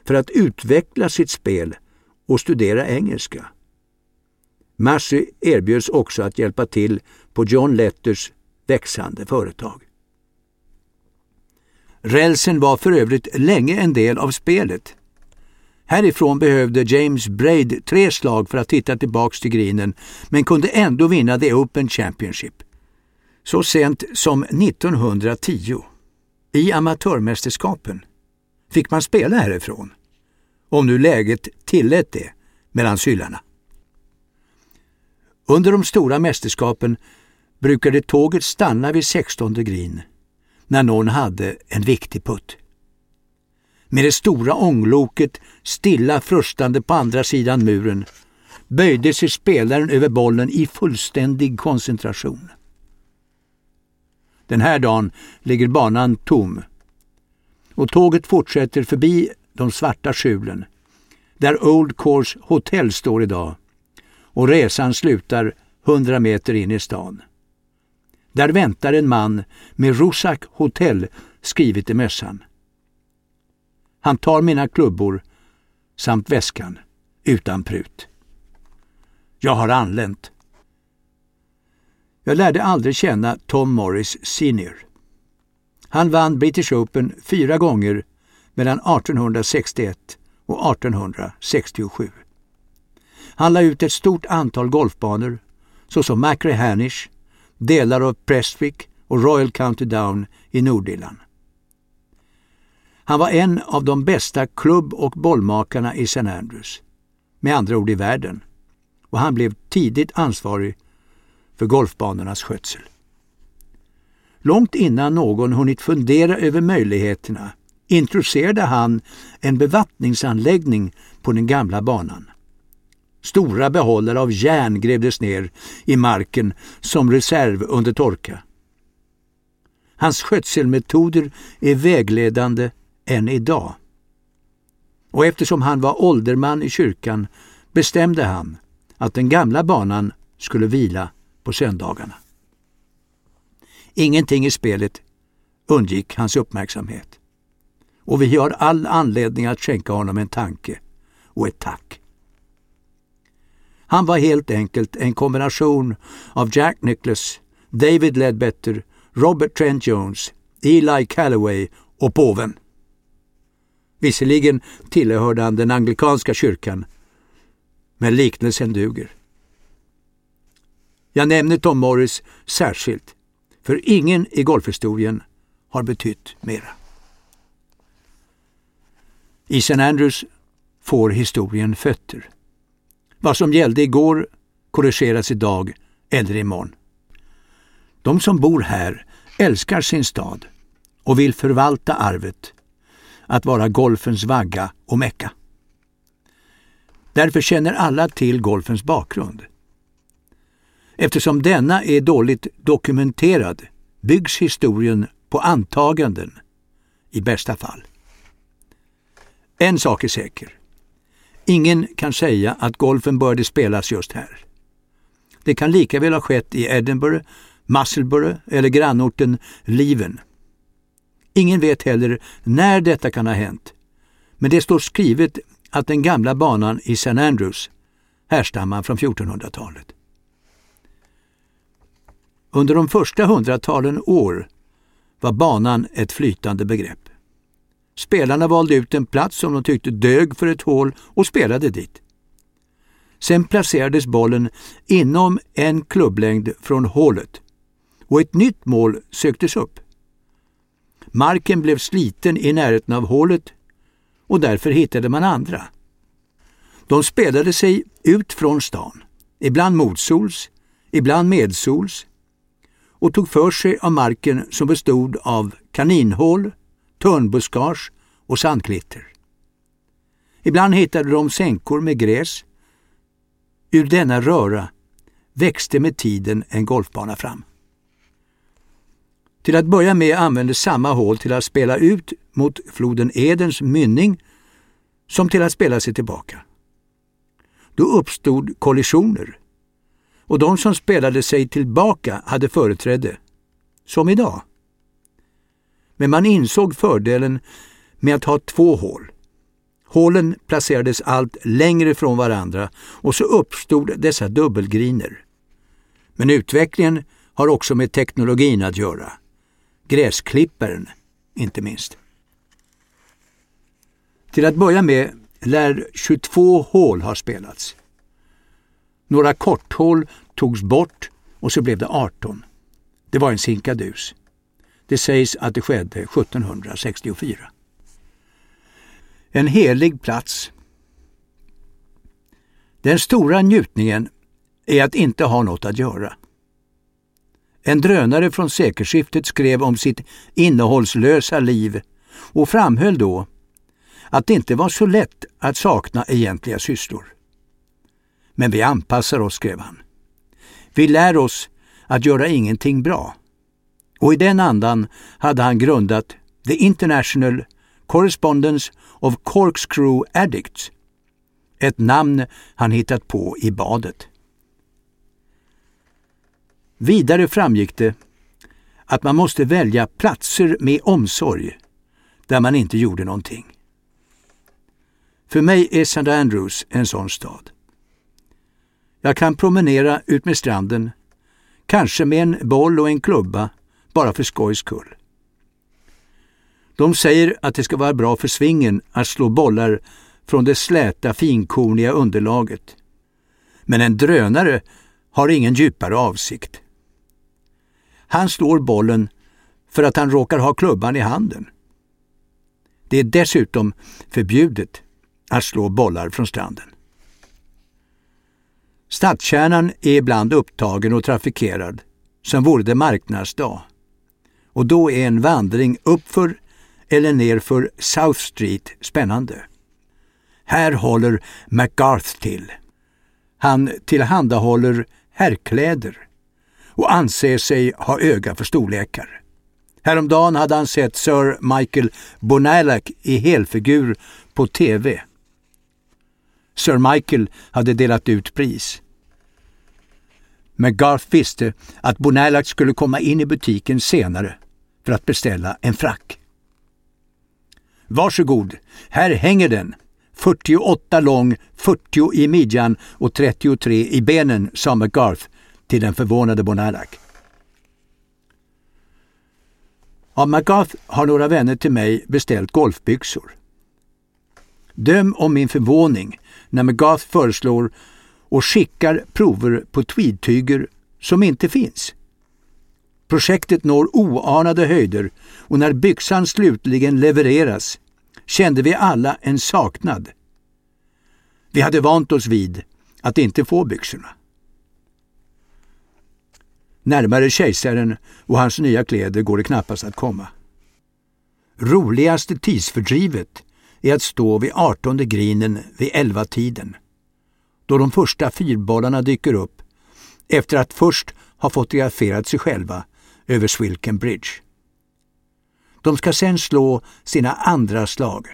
för att utveckla sitt spel och studera engelska. Massey erbjöds också att hjälpa till på John Letters växande företag. Rälsen var för övrigt länge en del av spelet. Härifrån behövde James Braid tre slag för att hitta tillbaks till grinen men kunde ändå vinna The Open Championship. Så sent som 1910, i amatörmästerskapen, fick man spela härifrån. Om nu läget tillät det mellan syllarna. Under de stora mästerskapen brukade tåget stanna vid 16 green när någon hade en viktig putt. Med det stora ångloket stilla frustande på andra sidan muren böjde sig spelaren över bollen i fullständig koncentration. Den här dagen ligger banan tom och tåget fortsätter förbi de svarta skjulen där Old Course Hotel står idag och resan slutar hundra meter in i stan. Där väntar en man med Rusak Hotel skrivet i mössan. Han tar mina klubbor samt väskan utan prut. Jag har anlänt. Jag lärde aldrig känna Tom Morris senior. Han vann British Open fyra gånger mellan 1861 och 1867. Han la ut ett stort antal golfbanor såsom Macrae Hanish, delar av Prestwick och Royal County Down i Nordirland. Han var en av de bästa klubb och bollmakarna i St. Andrews, med andra ord i världen, och han blev tidigt ansvarig för golfbanornas skötsel. Långt innan någon hunnit fundera över möjligheterna introducerade han en bevattningsanläggning på den gamla banan. Stora behållare av järn grävdes ner i marken som reserv under torka. Hans skötselmetoder är vägledande än idag. Och eftersom han var ålderman i kyrkan bestämde han att den gamla banan skulle vila på söndagarna. Ingenting i spelet undgick hans uppmärksamhet. Och vi har all anledning att skänka honom en tanke och ett tack. Han var helt enkelt en kombination av Jack Nicklaus, David Ledbetter, Robert Trent Jones, Eli Calloway och påven. Visserligen tillhörde han den anglikanska kyrkan, men liknelsen duger. Jag nämner Tom Morris särskilt, för ingen i golfhistorien har betytt mera. I St. Andrews får historien fötter. Vad som gällde igår korrigeras idag eller imorgon. De som bor här älskar sin stad och vill förvalta arvet att vara golfens vagga och mecka. Därför känner alla till golfens bakgrund. Eftersom denna är dåligt dokumenterad byggs historien på antaganden, i bästa fall. En sak är säker. Ingen kan säga att golfen började spelas just här. Det kan lika väl ha skett i Edinburgh, Musselburgh eller grannorten Leven. Ingen vet heller när detta kan ha hänt, men det står skrivet att den gamla banan i St. Andrews härstammar från 1400-talet. Under de första hundratalen år var banan ett flytande begrepp. Spelarna valde ut en plats som de tyckte dög för ett hål och spelade dit. Sen placerades bollen inom en klubblängd från hålet och ett nytt mål söktes upp. Marken blev sliten i närheten av hålet och därför hittade man andra. De spelade sig ut från stan, ibland motsols, ibland medsols och tog för sig av marken som bestod av kaninhål, törnbuskage och sandklitter. Ibland hittade de sänkor med gräs. Ur denna röra växte med tiden en golfbana fram. Till att börja med användes samma hål till att spela ut mot floden Edens mynning som till att spela sig tillbaka. Då uppstod kollisioner. Och de som spelade sig tillbaka hade företräde. Som idag. Men man insåg fördelen med att ha två hål. Hålen placerades allt längre från varandra och så uppstod dessa dubbelgriner. Men utvecklingen har också med teknologin att göra. Gräsklipparen, inte minst. Till att börja med lär 22 hål ha spelats. Några korthål togs bort och så blev det 18. Det var en sinkadus. Det sägs att det skedde 1764. En helig plats. Den stora njutningen är att inte ha något att göra. En drönare från sekelskiftet skrev om sitt innehållslösa liv och framhöll då att det inte var så lätt att sakna egentliga sysslor. Men vi anpassar oss, skrev han. Vi lär oss att göra ingenting bra. Och i den andan hade han grundat The International Correspondence of Corkscrew Addicts, ett namn han hittat på i badet. Vidare framgick det att man måste välja platser med omsorg där man inte gjorde någonting. För mig är St. Andrews en sån stad. Jag kan promenera ut med stranden, kanske med en boll och en klubba, bara för skojs skull. De säger att det ska vara bra för svingen att slå bollar från det släta finkorniga underlaget. Men en drönare har ingen djupare avsikt. Han slår bollen för att han råkar ha klubban i handen. Det är dessutom förbjudet att slå bollar från stranden. Stadskärnan är ibland upptagen och trafikerad som vore det marknadsdag. Och då är en vandring uppför eller nerför South Street spännande. Här håller McGarth till. Han tillhandahåller herrkläder och anser sig ha öga för storlekar. Häromdagen hade han sett Sir Michael Bonalak i helfigur på TV. Sir Michael hade delat ut pris. McGarth visste att Bonalak skulle komma in i butiken senare för att beställa en frack. Varsågod, här hänger den. 48 lång, 40 i midjan och 33 i benen, sa McGarth till den förvånade Bonalac. Av McGarth har några vänner till mig beställt golfbyxor. Döm om min förvåning när McGarth föreslår och skickar prover på tweedtyger som inte finns. Projektet når oanade höjder och när byxan slutligen levereras kände vi alla en saknad. Vi hade vant oss vid att inte få byxorna. Närmare kejsaren och hans nya kläder går det knappast att komma. Roligaste tidsfördrivet är att stå vid artonde grinen vid elva tiden då de första fyrbollarna dyker upp efter att först ha fotograferat sig själva över Swilken Bridge. De ska sen slå sina andra slag,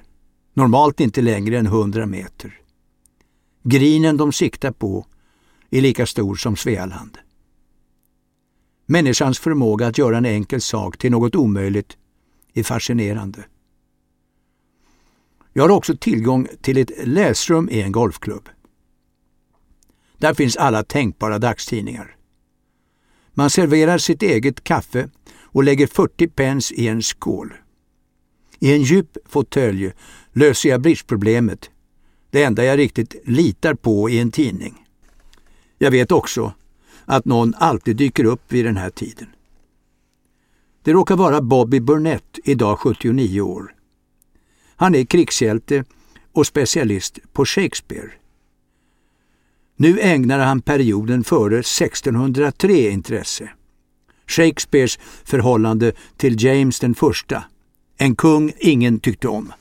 normalt inte längre än 100 meter. Grinen de siktar på är lika stor som Svealand. Människans förmåga att göra en enkel sak till något omöjligt är fascinerande. Jag har också tillgång till ett läsrum i en golfklubb. Där finns alla tänkbara dagstidningar. Man serverar sitt eget kaffe och lägger 40 pence i en skål. I en djup fåtölj löser jag bridgeproblemet, det enda jag riktigt litar på i en tidning. Jag vet också att någon alltid dyker upp vid den här tiden. Det råkar vara Bobby Burnett, idag 79 år. Han är krigshjälte och specialist på Shakespeare. Nu ägnar han perioden före 1603 intresse. Shakespeares förhållande till James den första, en kung ingen tyckte om.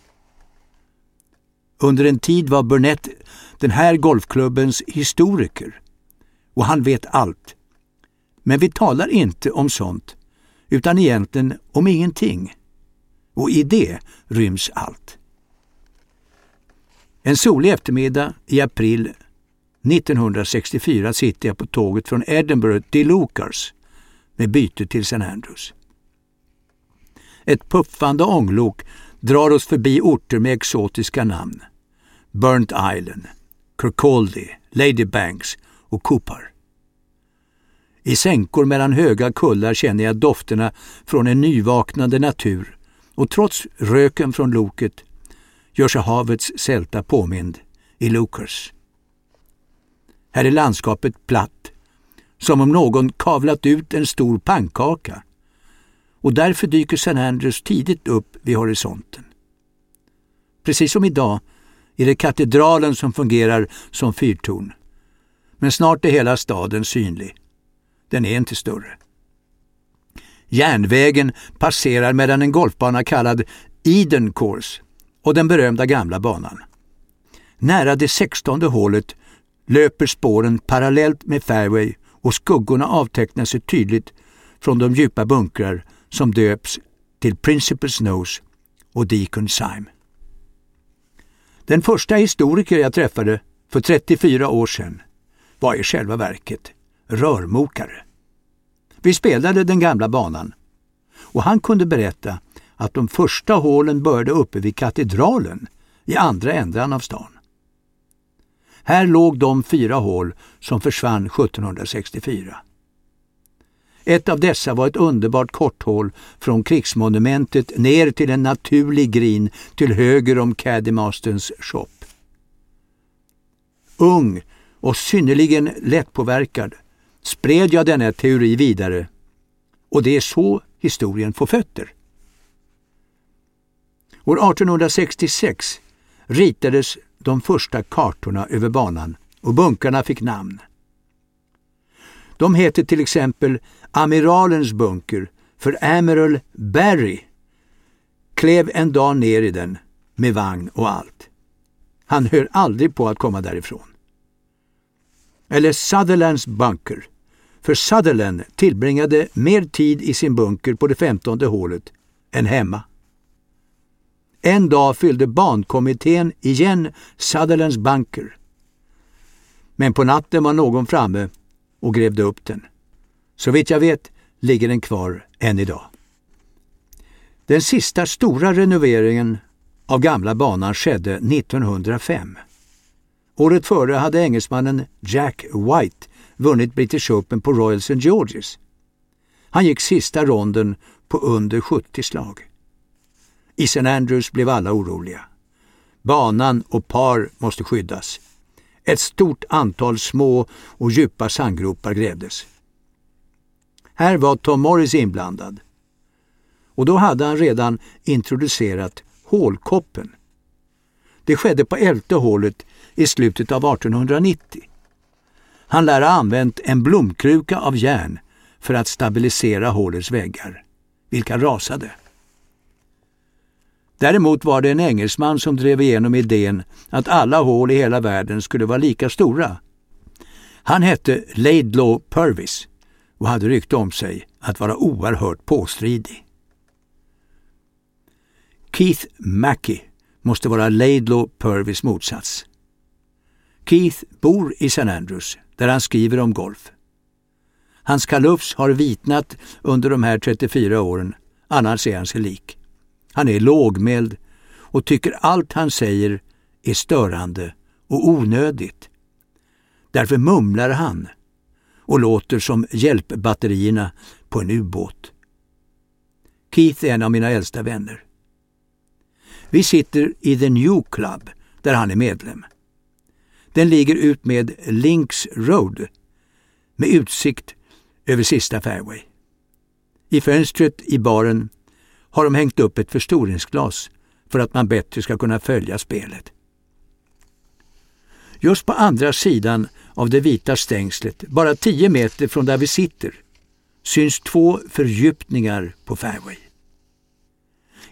Under en tid var Burnett den här golfklubbens historiker och han vet allt. Men vi talar inte om sånt, utan egentligen om ingenting. Och i det ryms allt. En solig eftermiddag i april 1964 sitter jag på tåget från Edinburgh till Lucars med byte till St. Andrews. Ett puffande ånglok drar oss förbi orter med exotiska namn. Burnt Island, Kirkcaldy, Ladybanks och Cooper. I sänkor mellan höga kullar känner jag dofterna från en nyvaknande natur och trots röken från loket gör sig havets sälta påmind i Lucas. Här är landskapet platt, som om någon kavlat ut en stor pannkaka och därför dyker St. Andrews tidigt upp vid horisonten. Precis som idag är det katedralen som fungerar som fyrtorn. Men snart är hela staden synlig. Den är inte större. Järnvägen passerar mellan en golfbana kallad Eden Course och den berömda gamla banan. Nära det sextonde hålet löper spåren parallellt med fairway och skuggorna avtecknar sig tydligt från de djupa bunkrar som döps till Principal's Nose och Deacon Sime. Den första historiker jag träffade för 34 år sedan var i själva verket rörmokare. Vi spelade den gamla banan och han kunde berätta att de första hålen började uppe vid katedralen i andra ändan av stan. Här låg de fyra hål som försvann 1764. Ett av dessa var ett underbart korthål från krigsmonumentet ner till en naturlig grin till höger om Caddymasterns shop. Ung och synnerligen lättpåverkad spred jag denna teori vidare och det är så historien får fötter. År 1866 ritades de första kartorna över banan och bunkarna fick namn. De heter till exempel Amiralens bunker för Amiral Barry klev en dag ner i den med vagn och allt. Han höll aldrig på att komma därifrån. Eller Sutherlands bunker för Sutherland tillbringade mer tid i sin bunker på det femtonde hålet än hemma. En dag fyllde bankommittén igen Sutherlands bunker. Men på natten var någon framme och grävde upp den. Så vitt jag vet ligger den kvar än idag. Den sista stora renoveringen av gamla banan skedde 1905. Året före hade engelsmannen Jack White vunnit British Open på Royal St. George's. Han gick sista ronden på under 70 slag. I St. Andrews blev alla oroliga. Banan och par måste skyddas. Ett stort antal små och djupa sandgropar grävdes. Här var Tom Morris inblandad. Och då hade han redan introducerat hålkoppen. Det skedde på elfte hålet i slutet av 1890. Han lär ha använt en blomkruka av järn för att stabilisera hålets väggar, vilka rasade. Däremot var det en engelsman som drev igenom idén att alla hål i hela världen skulle vara lika stora. Han hette Laidlaw Purvis och hade rykte om sig att vara oerhört påstridig. Keith Mackey måste vara Laidlaw Purvis motsats. Keith bor i St. Andrews där han skriver om golf. Hans kalufs har vitnat under de här 34 åren, annars är han sig lik. Han är lågmäld och tycker allt han säger är störande och onödigt. Därför mumlar han och låter som hjälpbatterierna på en ubåt. Keith är en av mina äldsta vänner. Vi sitter i The New Club där han är medlem. Den ligger ut med Links Road med utsikt över sista fairway. I fönstret i baren har de hängt upp ett förstoringsglas för att man bättre ska kunna följa spelet. Just på andra sidan av det vita stängslet, bara tio meter från där vi sitter, syns två fördjupningar på fairway.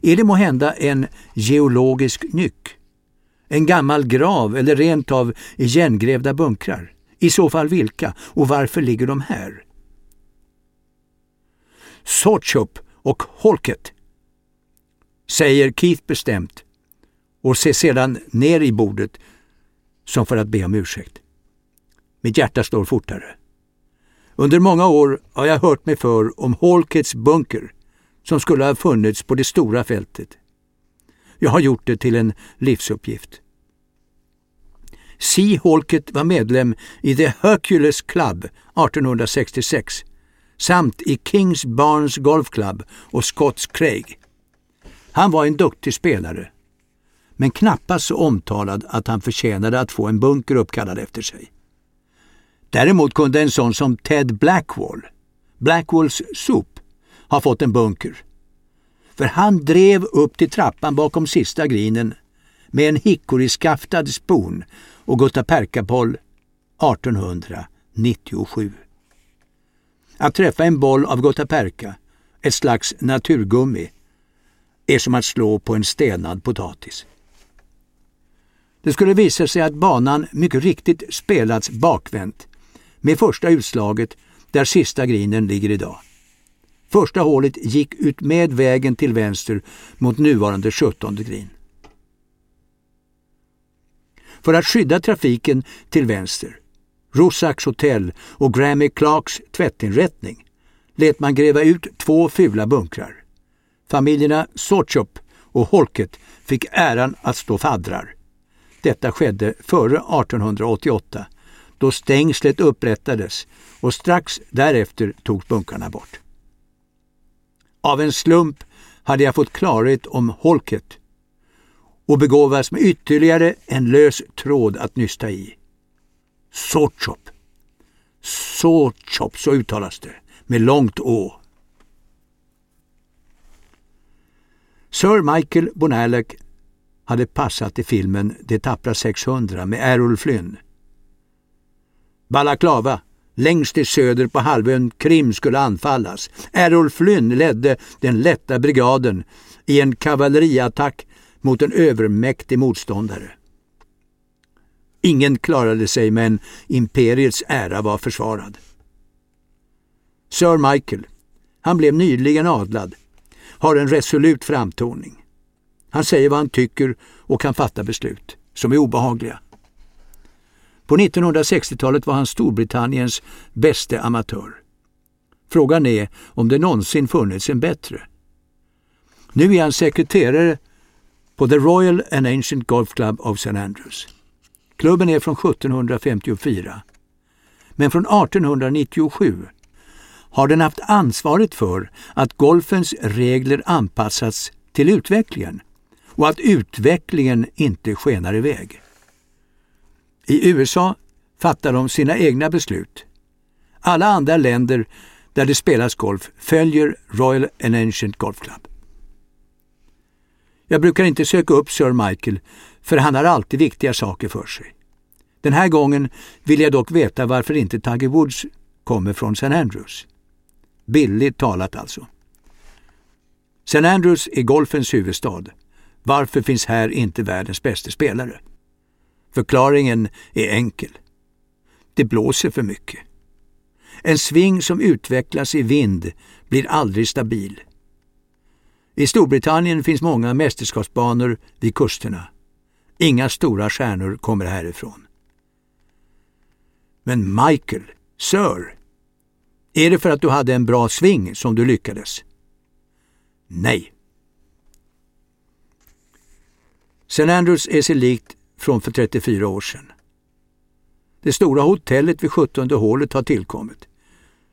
Är det må hända en geologisk nyck? En gammal grav eller rent av igengrävda bunkrar? I så fall vilka och varför ligger de här? Sorchup och Holket, säger Keith bestämt och ser sedan ner i bordet som för att be om ursäkt. Mitt hjärta slår fortare. Under många år har jag hört mig för om Holkets bunker som skulle ha funnits på det stora fältet. Jag har gjort det till en livsuppgift. Si Holket var medlem i The Hercules Club 1866 samt i Kings Barnes Golf Club och Scotts Craig. Han var en duktig spelare, men knappast så omtalad att han förtjänade att få en bunker uppkallad efter sig. Däremot kunde en sån som Ted Blackwall, Blackwalls sop, ha fått en bunker. För han drev upp till trappan bakom sista grinen med en hickoryskaftad spon och Gutta Perka-boll 1897. Att träffa en boll av Gutta Perka, ett slags naturgummi, är som att slå på en stenad potatis. Det skulle visa sig att banan mycket riktigt spelats bakvänt med första utslaget där sista grinen ligger idag. Första hålet gick ut med vägen till vänster mot nuvarande 17 green. För att skydda trafiken till vänster, Rosacks hotell och Grammy Clarks tvättinrättning lät man gräva ut två fula bunkrar. Familjerna Sorchop och Holket fick äran att stå faddrar. Detta skedde före 1888 då stängslet upprättades och strax därefter togs bunkarna bort. Av en slump hade jag fått klarhet om Holket och begåvas med ytterligare en lös tråd att nysta i. Sorchop. Sorchop, så uttalas det, med långt å. Sir Michael Bonalek hade passat i filmen De tappra 600 med Errol Flynn. Balaklava, längst i söder på halvön Krim skulle anfallas. Errol Flynn ledde den lätta brigaden i en kavalleriattack mot en övermäktig motståndare. Ingen klarade sig men imperiets ära var försvarad. Sir Michael, han blev nyligen adlad, har en resolut framtoning. Han säger vad han tycker och kan fatta beslut som är obehagliga. På 1960-talet var han Storbritanniens bäste amatör. Frågan är om det någonsin funnits en bättre. Nu är han sekreterare på The Royal and Ancient Golf Club of St. Andrews. Klubben är från 1754. Men från 1897 har den haft ansvaret för att golfens regler anpassats till utvecklingen och att utvecklingen inte skenar iväg. I USA fattar de sina egna beslut. Alla andra länder där det spelas golf följer Royal and Ancient Golf Club. Jag brukar inte söka upp Sir Michael för han har alltid viktiga saker för sig. Den här gången vill jag dock veta varför inte Tiger Woods kommer från St. Andrews. Billigt talat alltså. St. Andrews är golfens huvudstad. Varför finns här inte världens bästa spelare? Förklaringen är enkel. Det blåser för mycket. En sving som utvecklas i vind blir aldrig stabil. I Storbritannien finns många mästerskapsbanor vid kusterna. Inga stora stjärnor kommer härifrån. Men Michael, Sir, är det för att du hade en bra sving som du lyckades? Nej. St. Andrews är sig likt från för 34 år sedan. Det stora hotellet vid 17 hålet har tillkommit.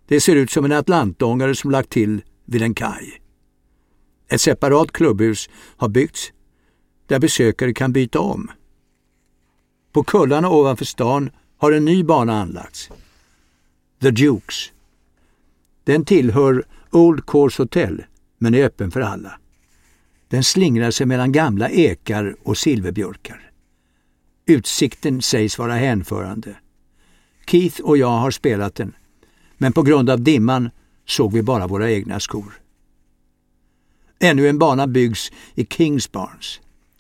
Det ser ut som en atlantångare som lagt till vid en kaj. Ett separat klubbhus har byggts där besökare kan byta om. På kullarna ovanför stan har en ny bana anlagts. The Dukes. Den tillhör Old Course Hotel men är öppen för alla. Den slingrar sig mellan gamla ekar och silverbjörkar. Utsikten sägs vara hänförande. Keith och jag har spelat den, men på grund av dimman såg vi bara våra egna skor. Ännu en bana byggs i Kings Barnes.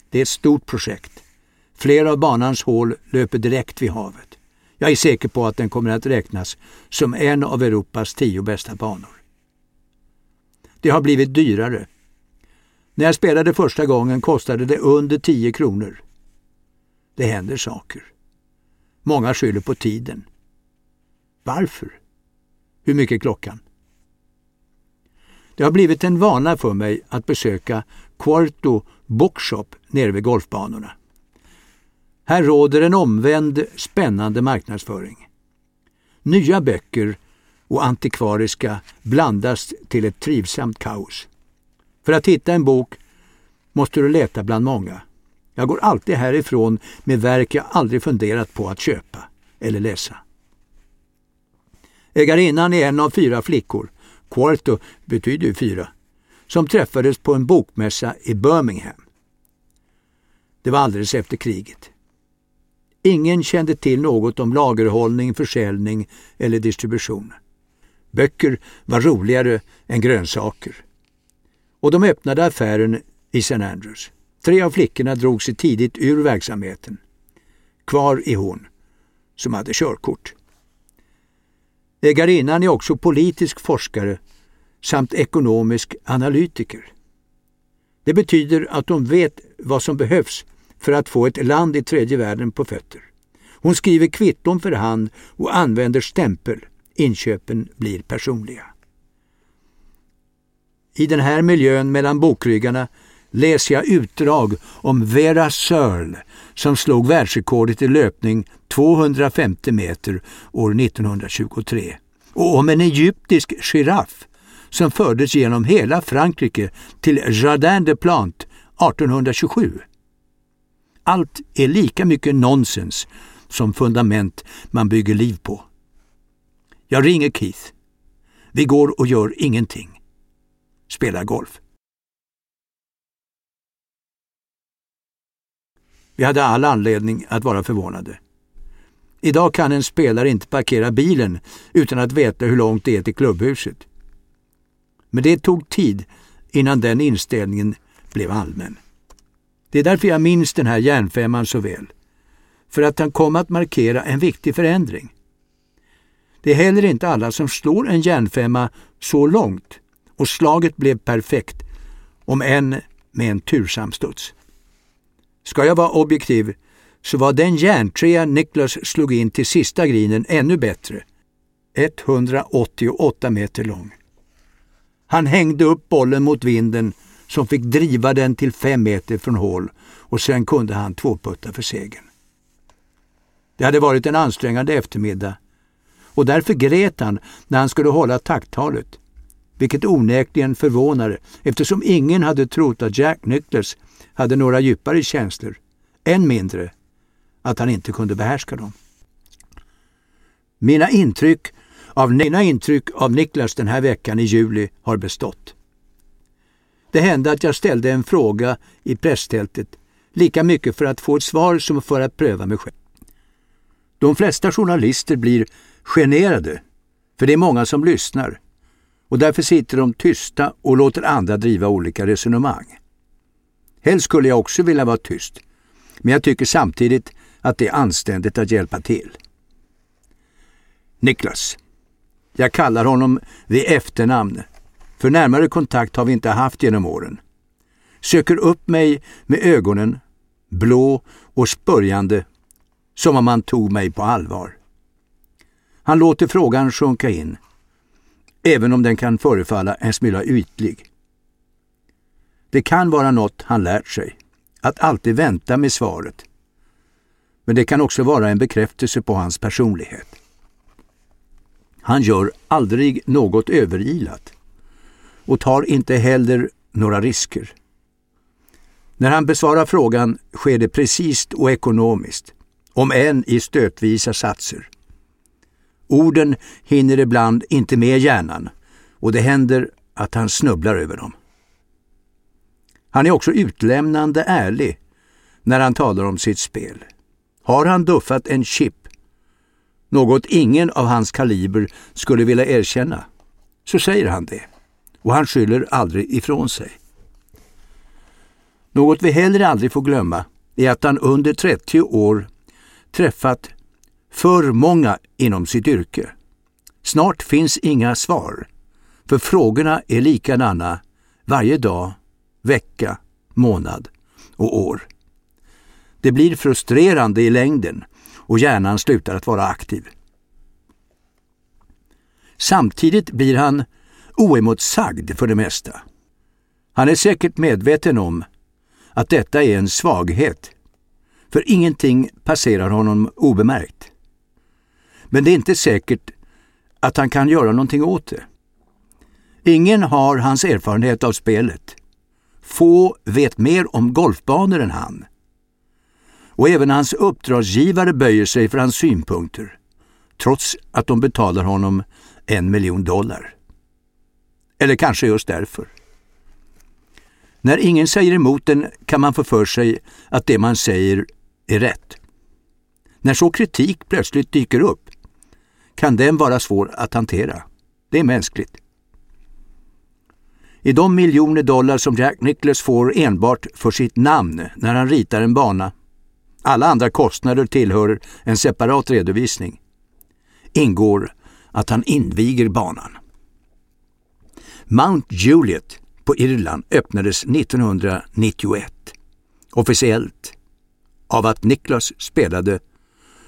Det är ett stort projekt. Flera av banans hål löper direkt vid havet. Jag är säker på att den kommer att räknas som en av Europas tio bästa banor. Det har blivit dyrare. När jag spelade första gången kostade det under 10 kronor. Det händer saker. Många skyller på tiden. Varför? Hur mycket är klockan? Det har blivit en vana för mig att besöka Quarto Bookshop nere vid golfbanorna. Här råder en omvänd, spännande marknadsföring. Nya böcker och antikvariska blandas till ett trivsamt kaos. För att hitta en bok måste du leta bland många. Jag går alltid härifrån med verk jag aldrig funderat på att köpa eller läsa. Ägarinnan är en av fyra flickor, quarto betyder ju fyra, som träffades på en bokmässa i Birmingham. Det var alldeles efter kriget. Ingen kände till något om lagerhållning, försäljning eller distribution. Böcker var roligare än grönsaker. Och de öppnade affären i St. Andrews. Tre av flickorna drog sig tidigt ur verksamheten. Kvar är hon, som hade körkort. Ägarinnan är också politisk forskare samt ekonomisk analytiker. Det betyder att hon vet vad som behövs för att få ett land i tredje världen på fötter. Hon skriver kvitton för hand och använder stämpel. Inköpen blir personliga. I den här miljön mellan bokryggarna läser jag utdrag om Vera Searle som slog världsrekordet i löpning 250 meter år 1923 och om en egyptisk giraff som fördes genom hela Frankrike till Jardin de Plantes 1827. Allt är lika mycket nonsens som fundament man bygger liv på. Jag ringer Keith. Vi går och gör ingenting. Spelar golf. Vi hade all anledning att vara förvånade. Idag kan en spelare inte parkera bilen utan att veta hur långt det är till klubbhuset. Men det tog tid innan den inställningen blev allmän. Det är därför jag minns den här järnfemman så väl. För att han kom att markera en viktig förändring. Det är heller inte alla som slår en järnfemma så långt och slaget blev perfekt, om än med en tursam studs. Ska jag vara objektiv så var den järntrea Niklas slog in till sista grinen ännu bättre. 188 meter lång. Han hängde upp bollen mot vinden som fick driva den till fem meter från hål och sen kunde han tvåputta för segern. Det hade varit en ansträngande eftermiddag och därför grät han när han skulle hålla tacktalet, vilket onekligen förvånade eftersom ingen hade trott att Jack Nicklaus hade några djupare känslor, än mindre att han inte kunde behärska dem. Mina intryck av, mina intryck av Niklas den här veckan i juli har bestått. Det hände att jag ställde en fråga i presstältet, lika mycket för att få ett svar som för att pröva mig själv. De flesta journalister blir generade, för det är många som lyssnar och därför sitter de tysta och låter andra driva olika resonemang. Helst skulle jag också vilja vara tyst, men jag tycker samtidigt att det är anständigt att hjälpa till. Niklas. Jag kallar honom vid efternamn, för närmare kontakt har vi inte haft genom åren. Söker upp mig med ögonen, blå och spörjande, som om han tog mig på allvar. Han låter frågan sjunka in, även om den kan förefalla en smula ytlig. Det kan vara något han lärt sig, att alltid vänta med svaret. Men det kan också vara en bekräftelse på hans personlighet. Han gör aldrig något överilat och tar inte heller några risker. När han besvarar frågan sker det precis och ekonomiskt, om än i stötvisa satser. Orden hinner ibland inte med hjärnan och det händer att han snubblar över dem. Han är också utlämnande ärlig när han talar om sitt spel. Har han duffat en chip, något ingen av hans kaliber skulle vilja erkänna, så säger han det. Och han skyller aldrig ifrån sig. Något vi heller aldrig får glömma är att han under 30 år träffat för många inom sitt yrke. Snart finns inga svar, för frågorna är likadana varje dag vecka, månad och år. Det blir frustrerande i längden och hjärnan slutar att vara aktiv. Samtidigt blir han oemotsagd för det mesta. Han är säkert medveten om att detta är en svaghet, för ingenting passerar honom obemärkt. Men det är inte säkert att han kan göra någonting åt det. Ingen har hans erfarenhet av spelet. Få vet mer om golfbanor än han. Och även hans uppdragsgivare böjer sig för hans synpunkter, trots att de betalar honom en miljon dollar. Eller kanske just därför. När ingen säger emot en kan man få för sig att det man säger är rätt. När så kritik plötsligt dyker upp kan den vara svår att hantera. Det är mänskligt. I de miljoner dollar som Jack Nicklaus får enbart för sitt namn när han ritar en bana, alla andra kostnader tillhör en separat redovisning, ingår att han inviger banan. Mount Juliet på Irland öppnades 1991, officiellt, av att Niklas spelade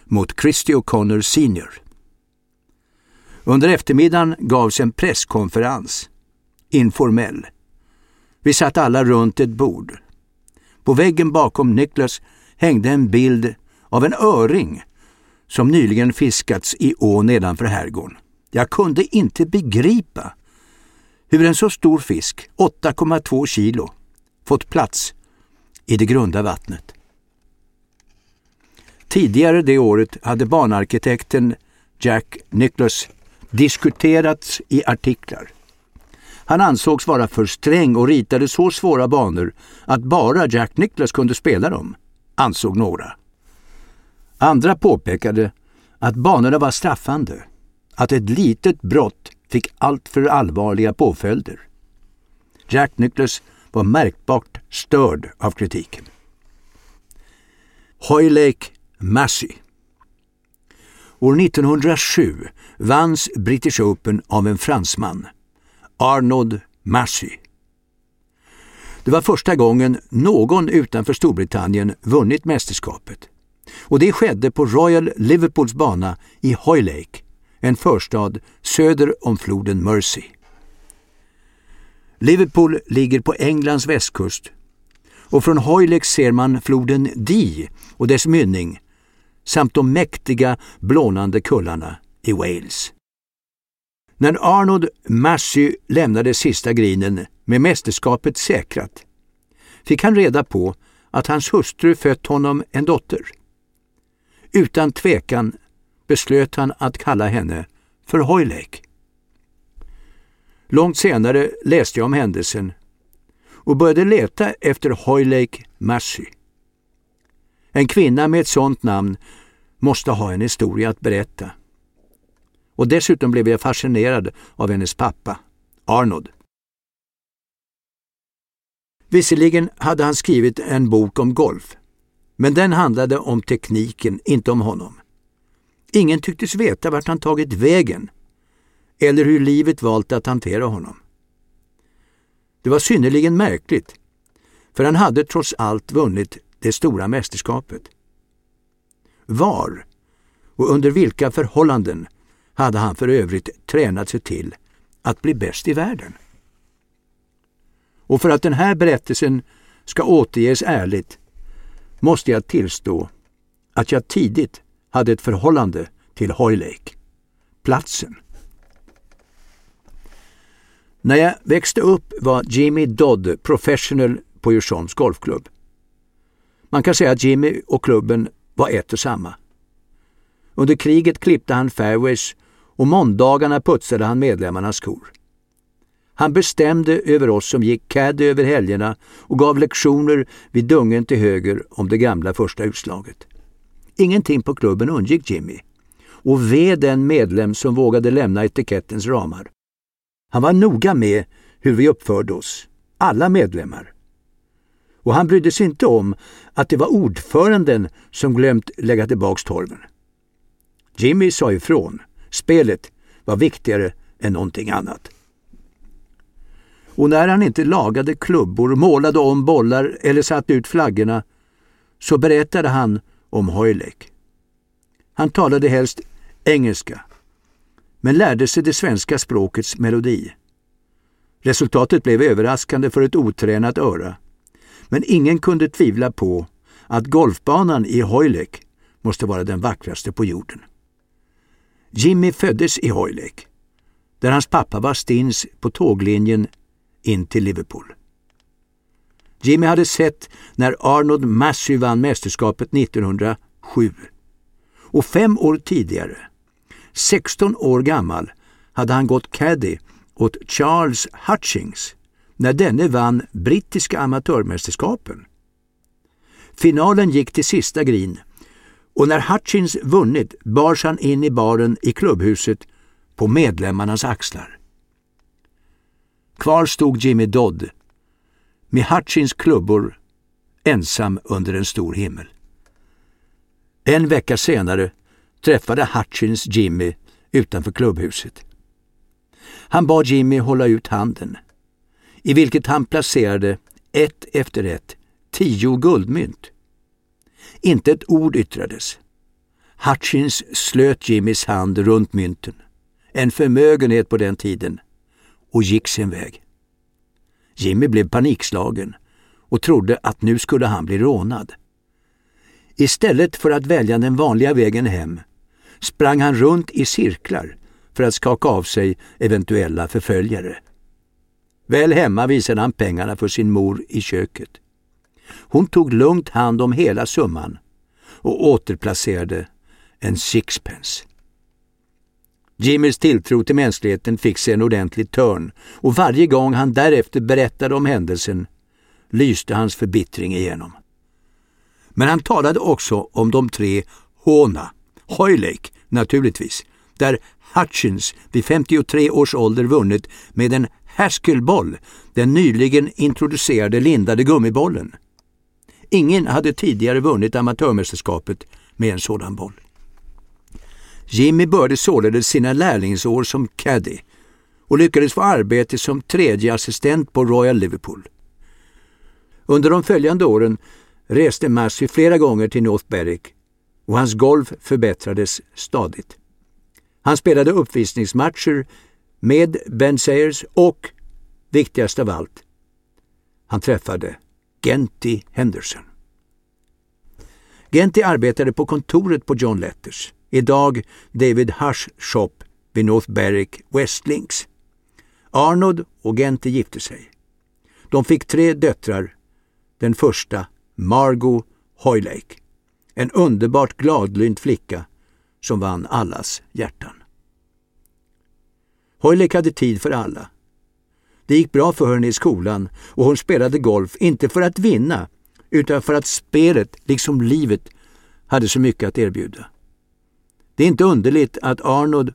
mot Christy O'Connor senior. Under eftermiddagen gavs en presskonferens, informell. Vi satt alla runt ett bord. På väggen bakom Niklas hängde en bild av en öring som nyligen fiskats i ån nedanför herrgården. Jag kunde inte begripa hur en så stor fisk, 8,2 kilo, fått plats i det grunda vattnet. Tidigare det året hade banarkitekten Jack Nicklaus diskuterats i artiklar. Han ansågs vara för sträng och ritade så svåra banor att bara Jack Nicklaus kunde spela dem, ansåg några. Andra påpekade att banorna var straffande, att ett litet brott fick alltför allvarliga påföljder. Jack Nicklaus var märkbart störd av kritiken. Hoylake Massey År 1907 vanns British Open av en fransman, Arnold Massey. Det var första gången någon utanför Storbritannien vunnit mästerskapet. Och det skedde på Royal Liverpools bana i Hoylake, en förstad söder om floden Mersey. Liverpool ligger på Englands västkust och från Hoylex ser man floden Dee och dess mynning samt de mäktiga blånande kullarna i Wales. När Arnold Massey lämnade sista grinen med mästerskapet säkrat fick han reda på att hans hustru fött honom en dotter. Utan tvekan beslöt han att kalla henne för Hojlek. Långt senare läste jag om händelsen och började leta efter Hojlek Massey. En kvinna med ett sådant namn måste ha en historia att berätta. Och dessutom blev jag fascinerad av hennes pappa, Arnold. Visserligen hade han skrivit en bok om golf, men den handlade om tekniken, inte om honom. Ingen tycktes veta vart han tagit vägen eller hur livet valt att hantera honom. Det var synnerligen märkligt, för han hade trots allt vunnit det stora mästerskapet. Var och under vilka förhållanden hade han för övrigt tränat sig till att bli bäst i världen? Och för att den här berättelsen ska återges ärligt måste jag tillstå att jag tidigt hade ett förhållande till Hoylake, platsen. När jag växte upp var Jimmy Dodd professional på Djursholms golfklubb. Man kan säga att Jimmy och klubben var ett och samma. Under kriget klippte han fairways och måndagarna putsade han medlemmarnas skor. Han bestämde över oss som gick caddy över helgerna och gav lektioner vid dungen till höger om det gamla första utslaget. Ingenting på klubben undgick Jimmy. Och ve den medlem som vågade lämna etikettens ramar. Han var noga med hur vi uppförde oss, alla medlemmar. Och han brydde sig inte om att det var ordföranden som glömt lägga tillbaks torven. Jimmy sa ifrån. Spelet var viktigare än någonting annat. Och när han inte lagade klubbor, målade om bollar eller satte ut flaggorna så berättade han om Hoylake. Han talade helst engelska, men lärde sig det svenska språkets melodi. Resultatet blev överraskande för ett otränat öra. Men ingen kunde tvivla på att golfbanan i Hoylake måste vara den vackraste på jorden. Jimmy föddes i Hoylake, där hans pappa var stins på tåglinjen in till Liverpool. Jimmy hade sett när Arnold Massey vann mästerskapet 1907. Och fem år tidigare, 16 år gammal, hade han gått caddy åt Charles Hutchings när denne vann brittiska amatörmästerskapen. Finalen gick till sista green och när Hutchins vunnit bars han in i baren i klubbhuset på medlemmarnas axlar. Kvar stod Jimmy Dodd med Hutchins klubbor ensam under en stor himmel. En vecka senare träffade Hutchins Jimmy utanför klubbhuset. Han bad Jimmy hålla ut handen, i vilket han placerade ett efter ett tio guldmynt. Inte ett ord yttrades. Hutchins slöt Jimmys hand runt mynten, en förmögenhet på den tiden, och gick sin väg. Jimmy blev panikslagen och trodde att nu skulle han bli rånad. Istället för att välja den vanliga vägen hem sprang han runt i cirklar för att skaka av sig eventuella förföljare. Väl hemma visade han pengarna för sin mor i köket. Hon tog lugnt hand om hela summan och återplacerade en sixpence. Jimmys tilltro till mänskligheten fick sig en ordentlig törn och varje gång han därefter berättade om händelsen lyste hans förbittring igenom. Men han talade också om de tre Håna, Hoylake naturligtvis, där Hutchins vid 53 års ålder vunnit med en Haskellboll, den nyligen introducerade lindade gummibollen. Ingen hade tidigare vunnit amatörmästerskapet med en sådan boll. Jimmy började således sina lärlingsår som caddy och lyckades få arbete som tredje assistent på Royal Liverpool. Under de följande åren reste Massey flera gånger till North Berwick och hans golf förbättrades stadigt. Han spelade uppvisningsmatcher med Ben Sayers och, viktigast av allt, han träffade Genty Henderson. Genty arbetade på kontoret på John Letters, idag David Hush Shop vid North Berwick Westlinks. Arnold och Gente gifte sig. De fick tre döttrar. Den första, Margot Hoylake, en underbart gladlynt flicka som vann allas hjärtan. Hoylake hade tid för alla. Det gick bra för henne i skolan och hon spelade golf, inte för att vinna, utan för att spelet, liksom livet, hade så mycket att erbjuda. Det är inte underligt att Arnold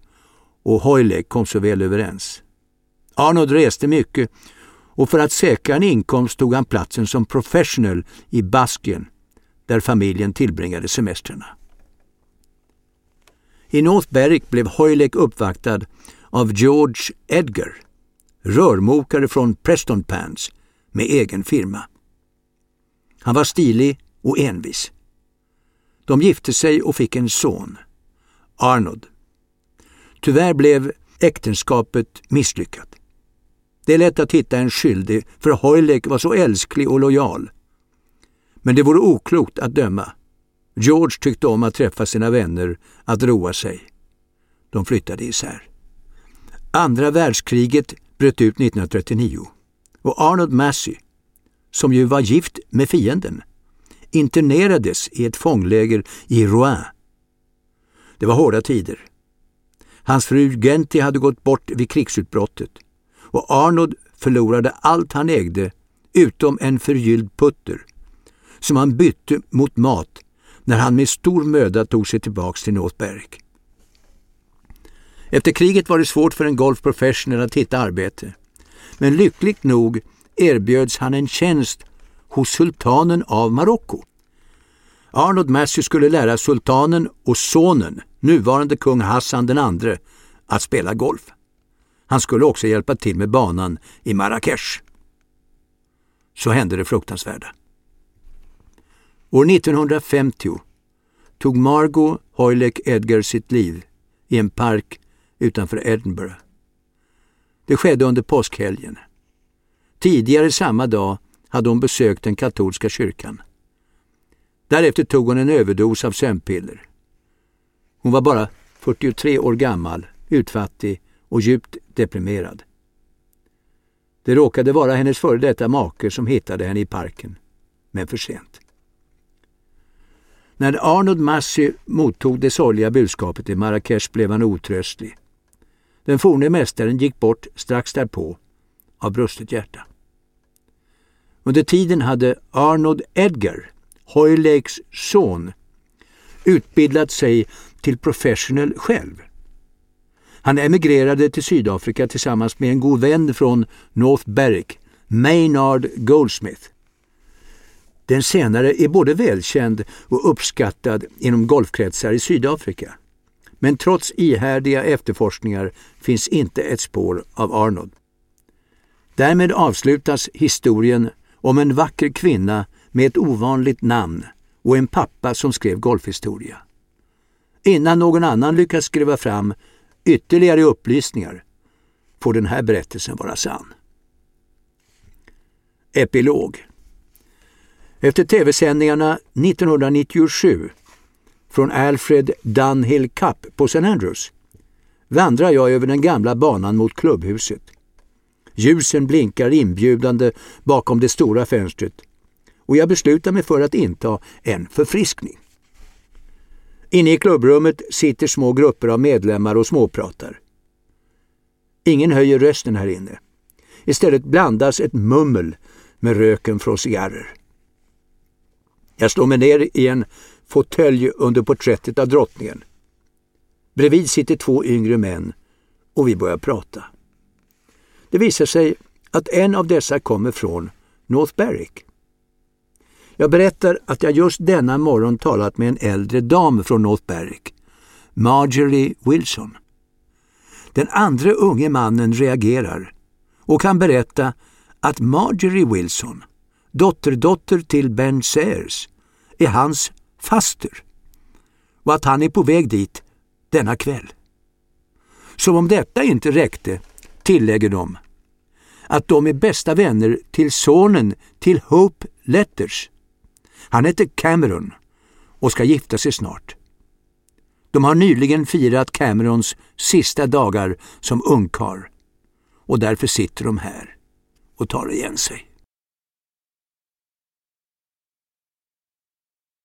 och Hoylake kom så väl överens. Arnold reste mycket och för att säkra en inkomst tog han platsen som professional i Baskien, där familjen tillbringade semestrarna. I North Berwick blev Hoylek uppvaktad av George Edgar, rörmokare från Preston Pans med egen firma. Han var stilig och envis. De gifte sig och fick en son, Arnold. Tyvärr blev äktenskapet misslyckat. Det är lätt att hitta en skyldig, för Hoylek var så älsklig och lojal. Men det vore oklokt att döma. George tyckte om att träffa sina vänner, att roa sig. De flyttade isär. Andra världskriget bröt ut 1939 och Arnold Massey, som ju var gift med fienden, internerades i ett fångläger i Rouen. Det var hårda tider. Hans fru Genti hade gått bort vid krigsutbrottet och Arnold förlorade allt han ägde utom en förgylld putter som han bytte mot mat när han med stor möda tog sig tillbaks till North Berwick. Efter kriget var det svårt för en golf professional att hitta arbete. Men lyckligt nog erbjöds han en tjänst hos sultanen av Marocko. Arnold Massey skulle lära sultanen och sonen, nuvarande kung Hassan II, att spela golf. Han skulle också hjälpa till med banan i Marrakesh. Så hände det fruktansvärda. År 1950 tog Margot Hoylek Edgar sitt liv i en park utanför Edinburgh. Det skedde under påskhelgen. Tidigare samma dag hade hon besökt den katolska kyrkan. Därefter tog hon en överdos av sömnpiller. Hon var bara 43 år gammal, utfattig och djupt deprimerad. Det råkade vara hennes före detta make som hittade henne i parken, men för sent. När Arnold Massey mottog det sorgliga budskapet i Marrakesh blev han otröstlig. Den forne mästaren gick bort strax därpå av brustet hjärta. Under tiden hade Arnold Edgar, Hoylakes son, utbildat sig till professional själv. Han emigrerade till Sydafrika tillsammans med en god vän från North Berwick, Maynard Goldsmith. Den senare är både välkänd och uppskattad inom golfkretsar i Sydafrika. Men trots ihärdiga efterforskningar finns inte ett spår av Arnold. Därmed avslutas historien om en vacker kvinna med ett ovanligt namn och en pappa som skrev golfhistoria. Innan någon annan lyckas skriva fram ytterligare upplysningar får den här berättelsen vara sann. Epilog Efter tv-sändningarna 1997 från Alfred Dunhill Cup på St. Andrews vandrar jag över den gamla banan mot klubbhuset. Ljusen blinkar inbjudande bakom det stora fönstret och jag beslutar mig för att inta en förfriskning. Inne i klubbrummet sitter små grupper av medlemmar och småpratar. Ingen höjer rösten här inne. Istället blandas ett mummel med röken från cigarrer. Jag slår mig ner i en fåtölj under porträttet av drottningen. Bredvid sitter två yngre män och vi börjar prata. Det visar sig att en av dessa kommer från North Berwick. Jag berättar att jag just denna morgon talat med en äldre dam från North Berwick, Marjorie Wilson. Den andra unge mannen reagerar och kan berätta att Marjorie Wilson, dotterdotter till Ben Sayers, är hans faster och att han är på väg dit denna kväll. Som om detta inte räckte tillägger de att de är bästa vänner till sonen till Hope Letters. Han heter Cameron och ska gifta sig snart. De har nyligen firat Camerons sista dagar som ungkar och därför sitter de här och tar igen sig.